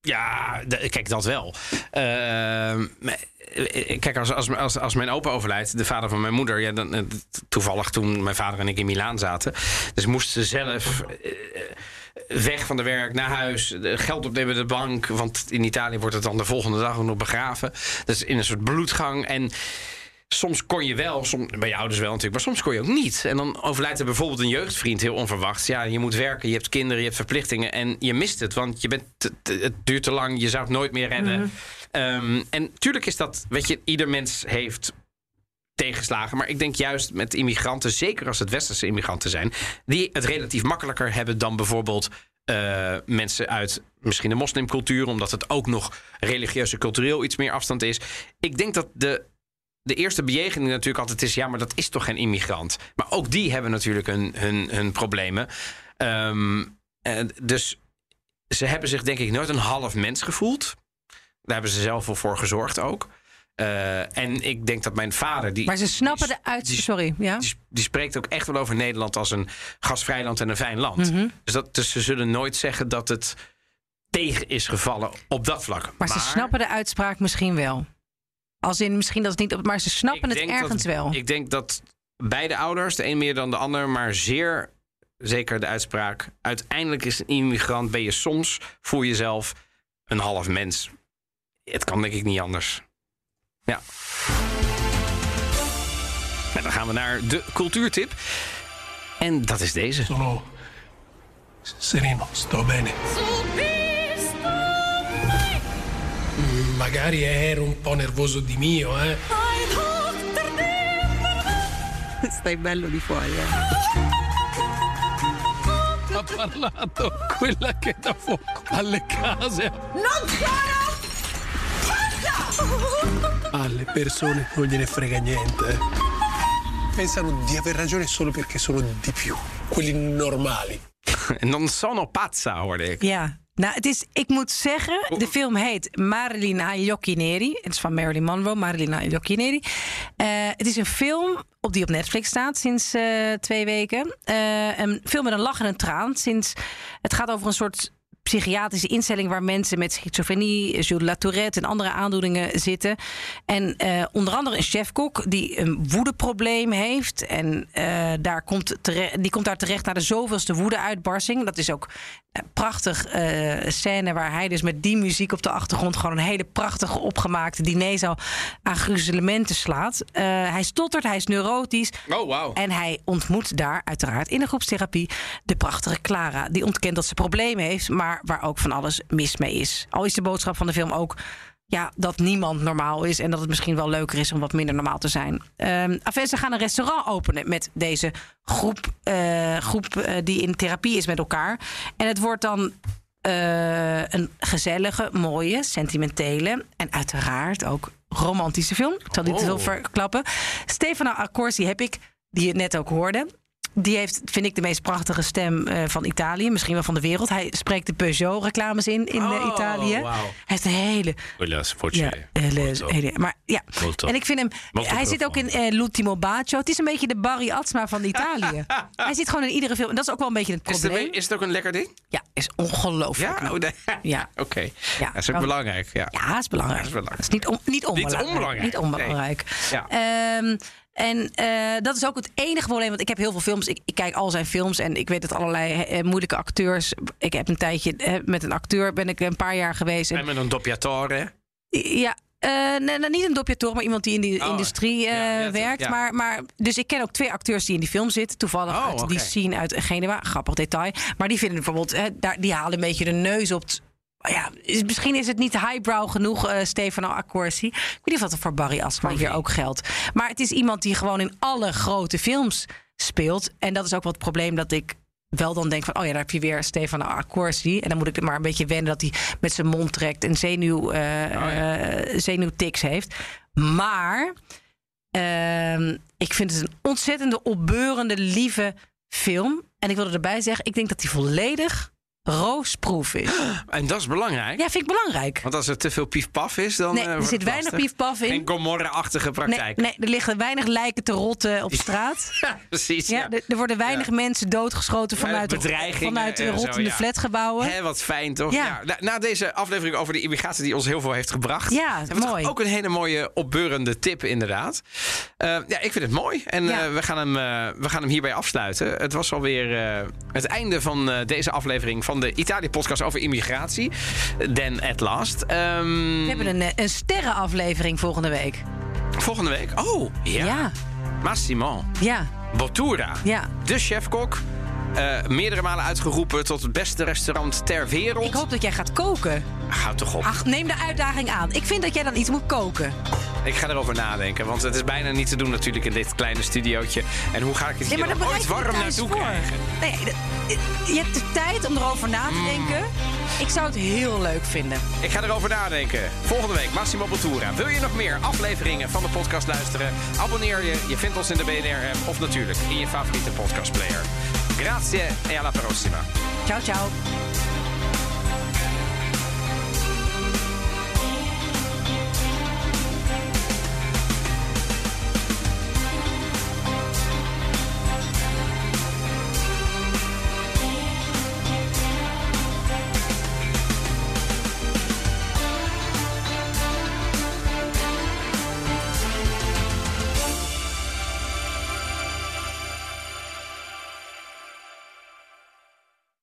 Ja, kijk, dat wel. Ehm, eh, kijk, als, als, als, als mijn opa overlijdt, de vader van mijn moeder... Ja, dan, eh, toevallig toen mijn vader en ik in Milaan zaten... dus moesten ze zelf eh, weg van de werk naar huis... geld opnemen bij de bank... want in Italië wordt het dan de volgende dag nog begraven. Dus in een soort bloedgang en... Soms kon je wel, soms, bij je ouders wel natuurlijk, maar soms kon je ook niet. En dan overlijdt er bijvoorbeeld een jeugdvriend heel onverwachts. Ja, je moet werken, je hebt kinderen, je hebt verplichtingen en je mist het, want je bent te- te- het duurt te lang, je zou het nooit meer redden. Ehm, en tuurlijk is dat, weet je, ieder mens heeft tegenslagen. Maar ik denk juist met immigranten, zeker als het westerse immigranten zijn, die het relatief makkelijker hebben dan bijvoorbeeld eh, mensen uit misschien de moslimcultuur, omdat het ook nog religieus en cultureel iets meer afstand is. Ik denk dat de de eerste bejegening natuurlijk altijd is... ja, maar dat is toch geen immigrant? Maar ook die hebben natuurlijk hun, hun, hun problemen. Ehm, en dus ze hebben zich denk ik nooit een half mens gevoeld. Daar hebben ze zelf wel voor gezorgd ook. Eh, en ik denk dat mijn vader... Die, Maar ze snappen die, de uit... die- Sorry, ja? die, die spreekt ook echt wel over Nederland als een gasvrij land en een fijn land. Mhm. dus, dat, dus ze zullen nooit zeggen dat het tegen is gevallen op dat vlak. Maar, ze snappen de uitspraak misschien wel. Als in misschien dat het niet... op- Maar ze snappen het ergens dat- wel. Ik denk dat beide ouders, de een meer dan de ander, maar zeer zeker de uitspraak. Uiteindelijk is een immigrant, ben je soms voor jezelf een half mens. Het kan denk ik niet anders. Ja. En dan gaan we naar de cultuurtip. En dat is deze. Sono sereno, sto bene. Magari ero un po' nervoso di mio, eh. Stai bello di fuori, eh. Ha parlato quella che da fuoco alle case. Non sono Alle persone non gliene frega niente. eh. Pensano di aver ragione solo perché sono di più. Quelli normali. En dan sono pazza, hoorde ik. Ja. Nou, het is, ik moet zeggen, de film heet Marilyn Gli Neri. Het is van Marilyn Monroe, Marilyn Gli Neri. Eh, het is een film op die op Netflix staat sinds eh, twee weken. Eh, een film met een lach en een traan. Sinds, het gaat over een soort psychiatrische instelling waar mensen met schizofrenie, Jules Latourette en andere aandoeningen zitten. En eh, onder andere een chefkok die een woedeprobleem heeft. En eh, daar komt die komt daar terecht na de zoveelste woedeuitbarsting. Dat is ook een prachtig eh, scène waar hij dus met die muziek op de achtergrond gewoon een hele prachtige opgemaakte dinerzaal aan gruzelementen slaat. Eh, hij stottert, hij is neurotisch. Oh, wauw. En hij ontmoet daar uiteraard in de groepstherapie de prachtige Clara. Die ontkent dat ze problemen heeft, maar waar ook van alles mis mee is. Al is de boodschap van de film ook ja, dat niemand normaal is en dat het misschien wel leuker is om wat minder normaal te zijn. Ehm enfin, ze gaan een restaurant openen met deze groep, eh, groep eh, die in therapie is met elkaar. En het wordt dan eh, een gezellige, mooie, sentimentele en uiteraard ook romantische film. Ik zal niet te veel Oh. verklappen. Stefano Accorsi heb ik, die je net ook hoorde. Die heeft, vind ik, de meest prachtige stem eh, van Italië. Misschien wel van de wereld. Hij spreekt de Peugeot-reclames in, in eh, Oh, Italië. wauw. Hij heeft een hele... Ja, hele, hele- maar ja. Molto. En ik vind hem... Molto hij zit ook in eh, L'Ultimo Bacio. Het is een beetje de Barry Atsma van Italië. hij zit gewoon in iedere film. En dat is ook wel een beetje het Is het, probleem. is het ook een lekker ding? Ja, is ongelooflijk. Ja, oh, nee. Ja. Oké. Ja. Dat is ook belangrijk. Ja. Ja, is belangrijk. Dat is belangrijk. is niet, on- niet onbelangrijk. onbelangrijk. Niet onbelangrijk. Ja. Ehm, en eh, dat is ook het enige probleem. Want ik heb heel veel films. Ik, ik kijk al zijn films. En ik weet dat allerlei eh, moeilijke acteurs. Ik heb een tijdje eh, met een acteur ben ik een paar jaar geweest. En, En met een doppiatore. ja. eh, nee, nee, niet een dopjator, maar iemand die in die Oh, industrie eh, ja, ja, dat- werkt. ja. Maar, maar, dus ik ken ook twee acteurs die in die film zitten. Toevallig Oh, uit die scene uit Genua. Grappig detail. Maar die vinden bijvoorbeeld, eh, daar, die halen een beetje de neus op. het- ja, is, misschien is het niet highbrow genoeg, eh Stefano Accorsi. Ik weet niet of dat voor Barry Asma hier ook geldt. Maar het is iemand die gewoon in alle grote films speelt. En dat is ook wel het probleem dat ik wel dan denk van... oh ja, daar heb je weer Stefano Accorsi. En dan moet ik maar een beetje wennen dat hij met zijn mond trekt... en zenuw, zenuwtics heeft. Maar ehm, ik vind het een ontzettende opbeurende, lieve film. En ik wilde erbij zeggen, ik denk dat hij volledig roosproef is. En dat is belangrijk. Ja, vind ik belangrijk. Want als er te veel pief-paf is, dan. Nee, eh, er zit weinig pief-paf in. Geen Gomorra-achtige praktijk. nee, er liggen weinig lijken te rotten op straat. Precies. Ja, Ja. er, er worden weinig mensen doodgeschoten vanuit, de, vanuit de en zo, rottende ja. flatgebouwen. Hè, wat fijn toch? Ja. Ja. na, na deze aflevering over de immigratie die ons heel veel heeft gebracht. Ja, hebben we toch mooi. ook een hele mooie opbeurende tip inderdaad. Eh, ja, ik vind het mooi. En Ja. eh, we, gaan hem, we gaan hem hierbij afsluiten. Het was alweer het einde van deze aflevering van de Italië-podcast over immigratie. Then at last. Ehm, We hebben een, eh, een sterrenaflevering volgende week. Volgende week. Oh, ja. Ja, Massimo ja, Bottura. ja. De chefkok. Eh, meerdere malen uitgeroepen tot het beste restaurant ter wereld. Ik hoop dat jij gaat koken. Houd toch op. Ach, neem de uitdaging aan. Ik vind dat jij dan iets moet koken. Ik ga erover nadenken, want het is bijna niet te doen natuurlijk in dit kleine studiootje. En hoe ga ik het hier ooit warm naartoe voor. krijgen? Nee, je hebt de tijd om erover na Mm. te denken. Ik zou het heel leuk vinden. Ik ga erover nadenken. Volgende week Massimo Bottura. Wil je nog meer afleveringen van de podcast luisteren? Abonneer je. Je vindt ons in de BNR-app of natuurlijk in je favoriete podcastplayer. Grazie e alla prossima. Ciao, ciao.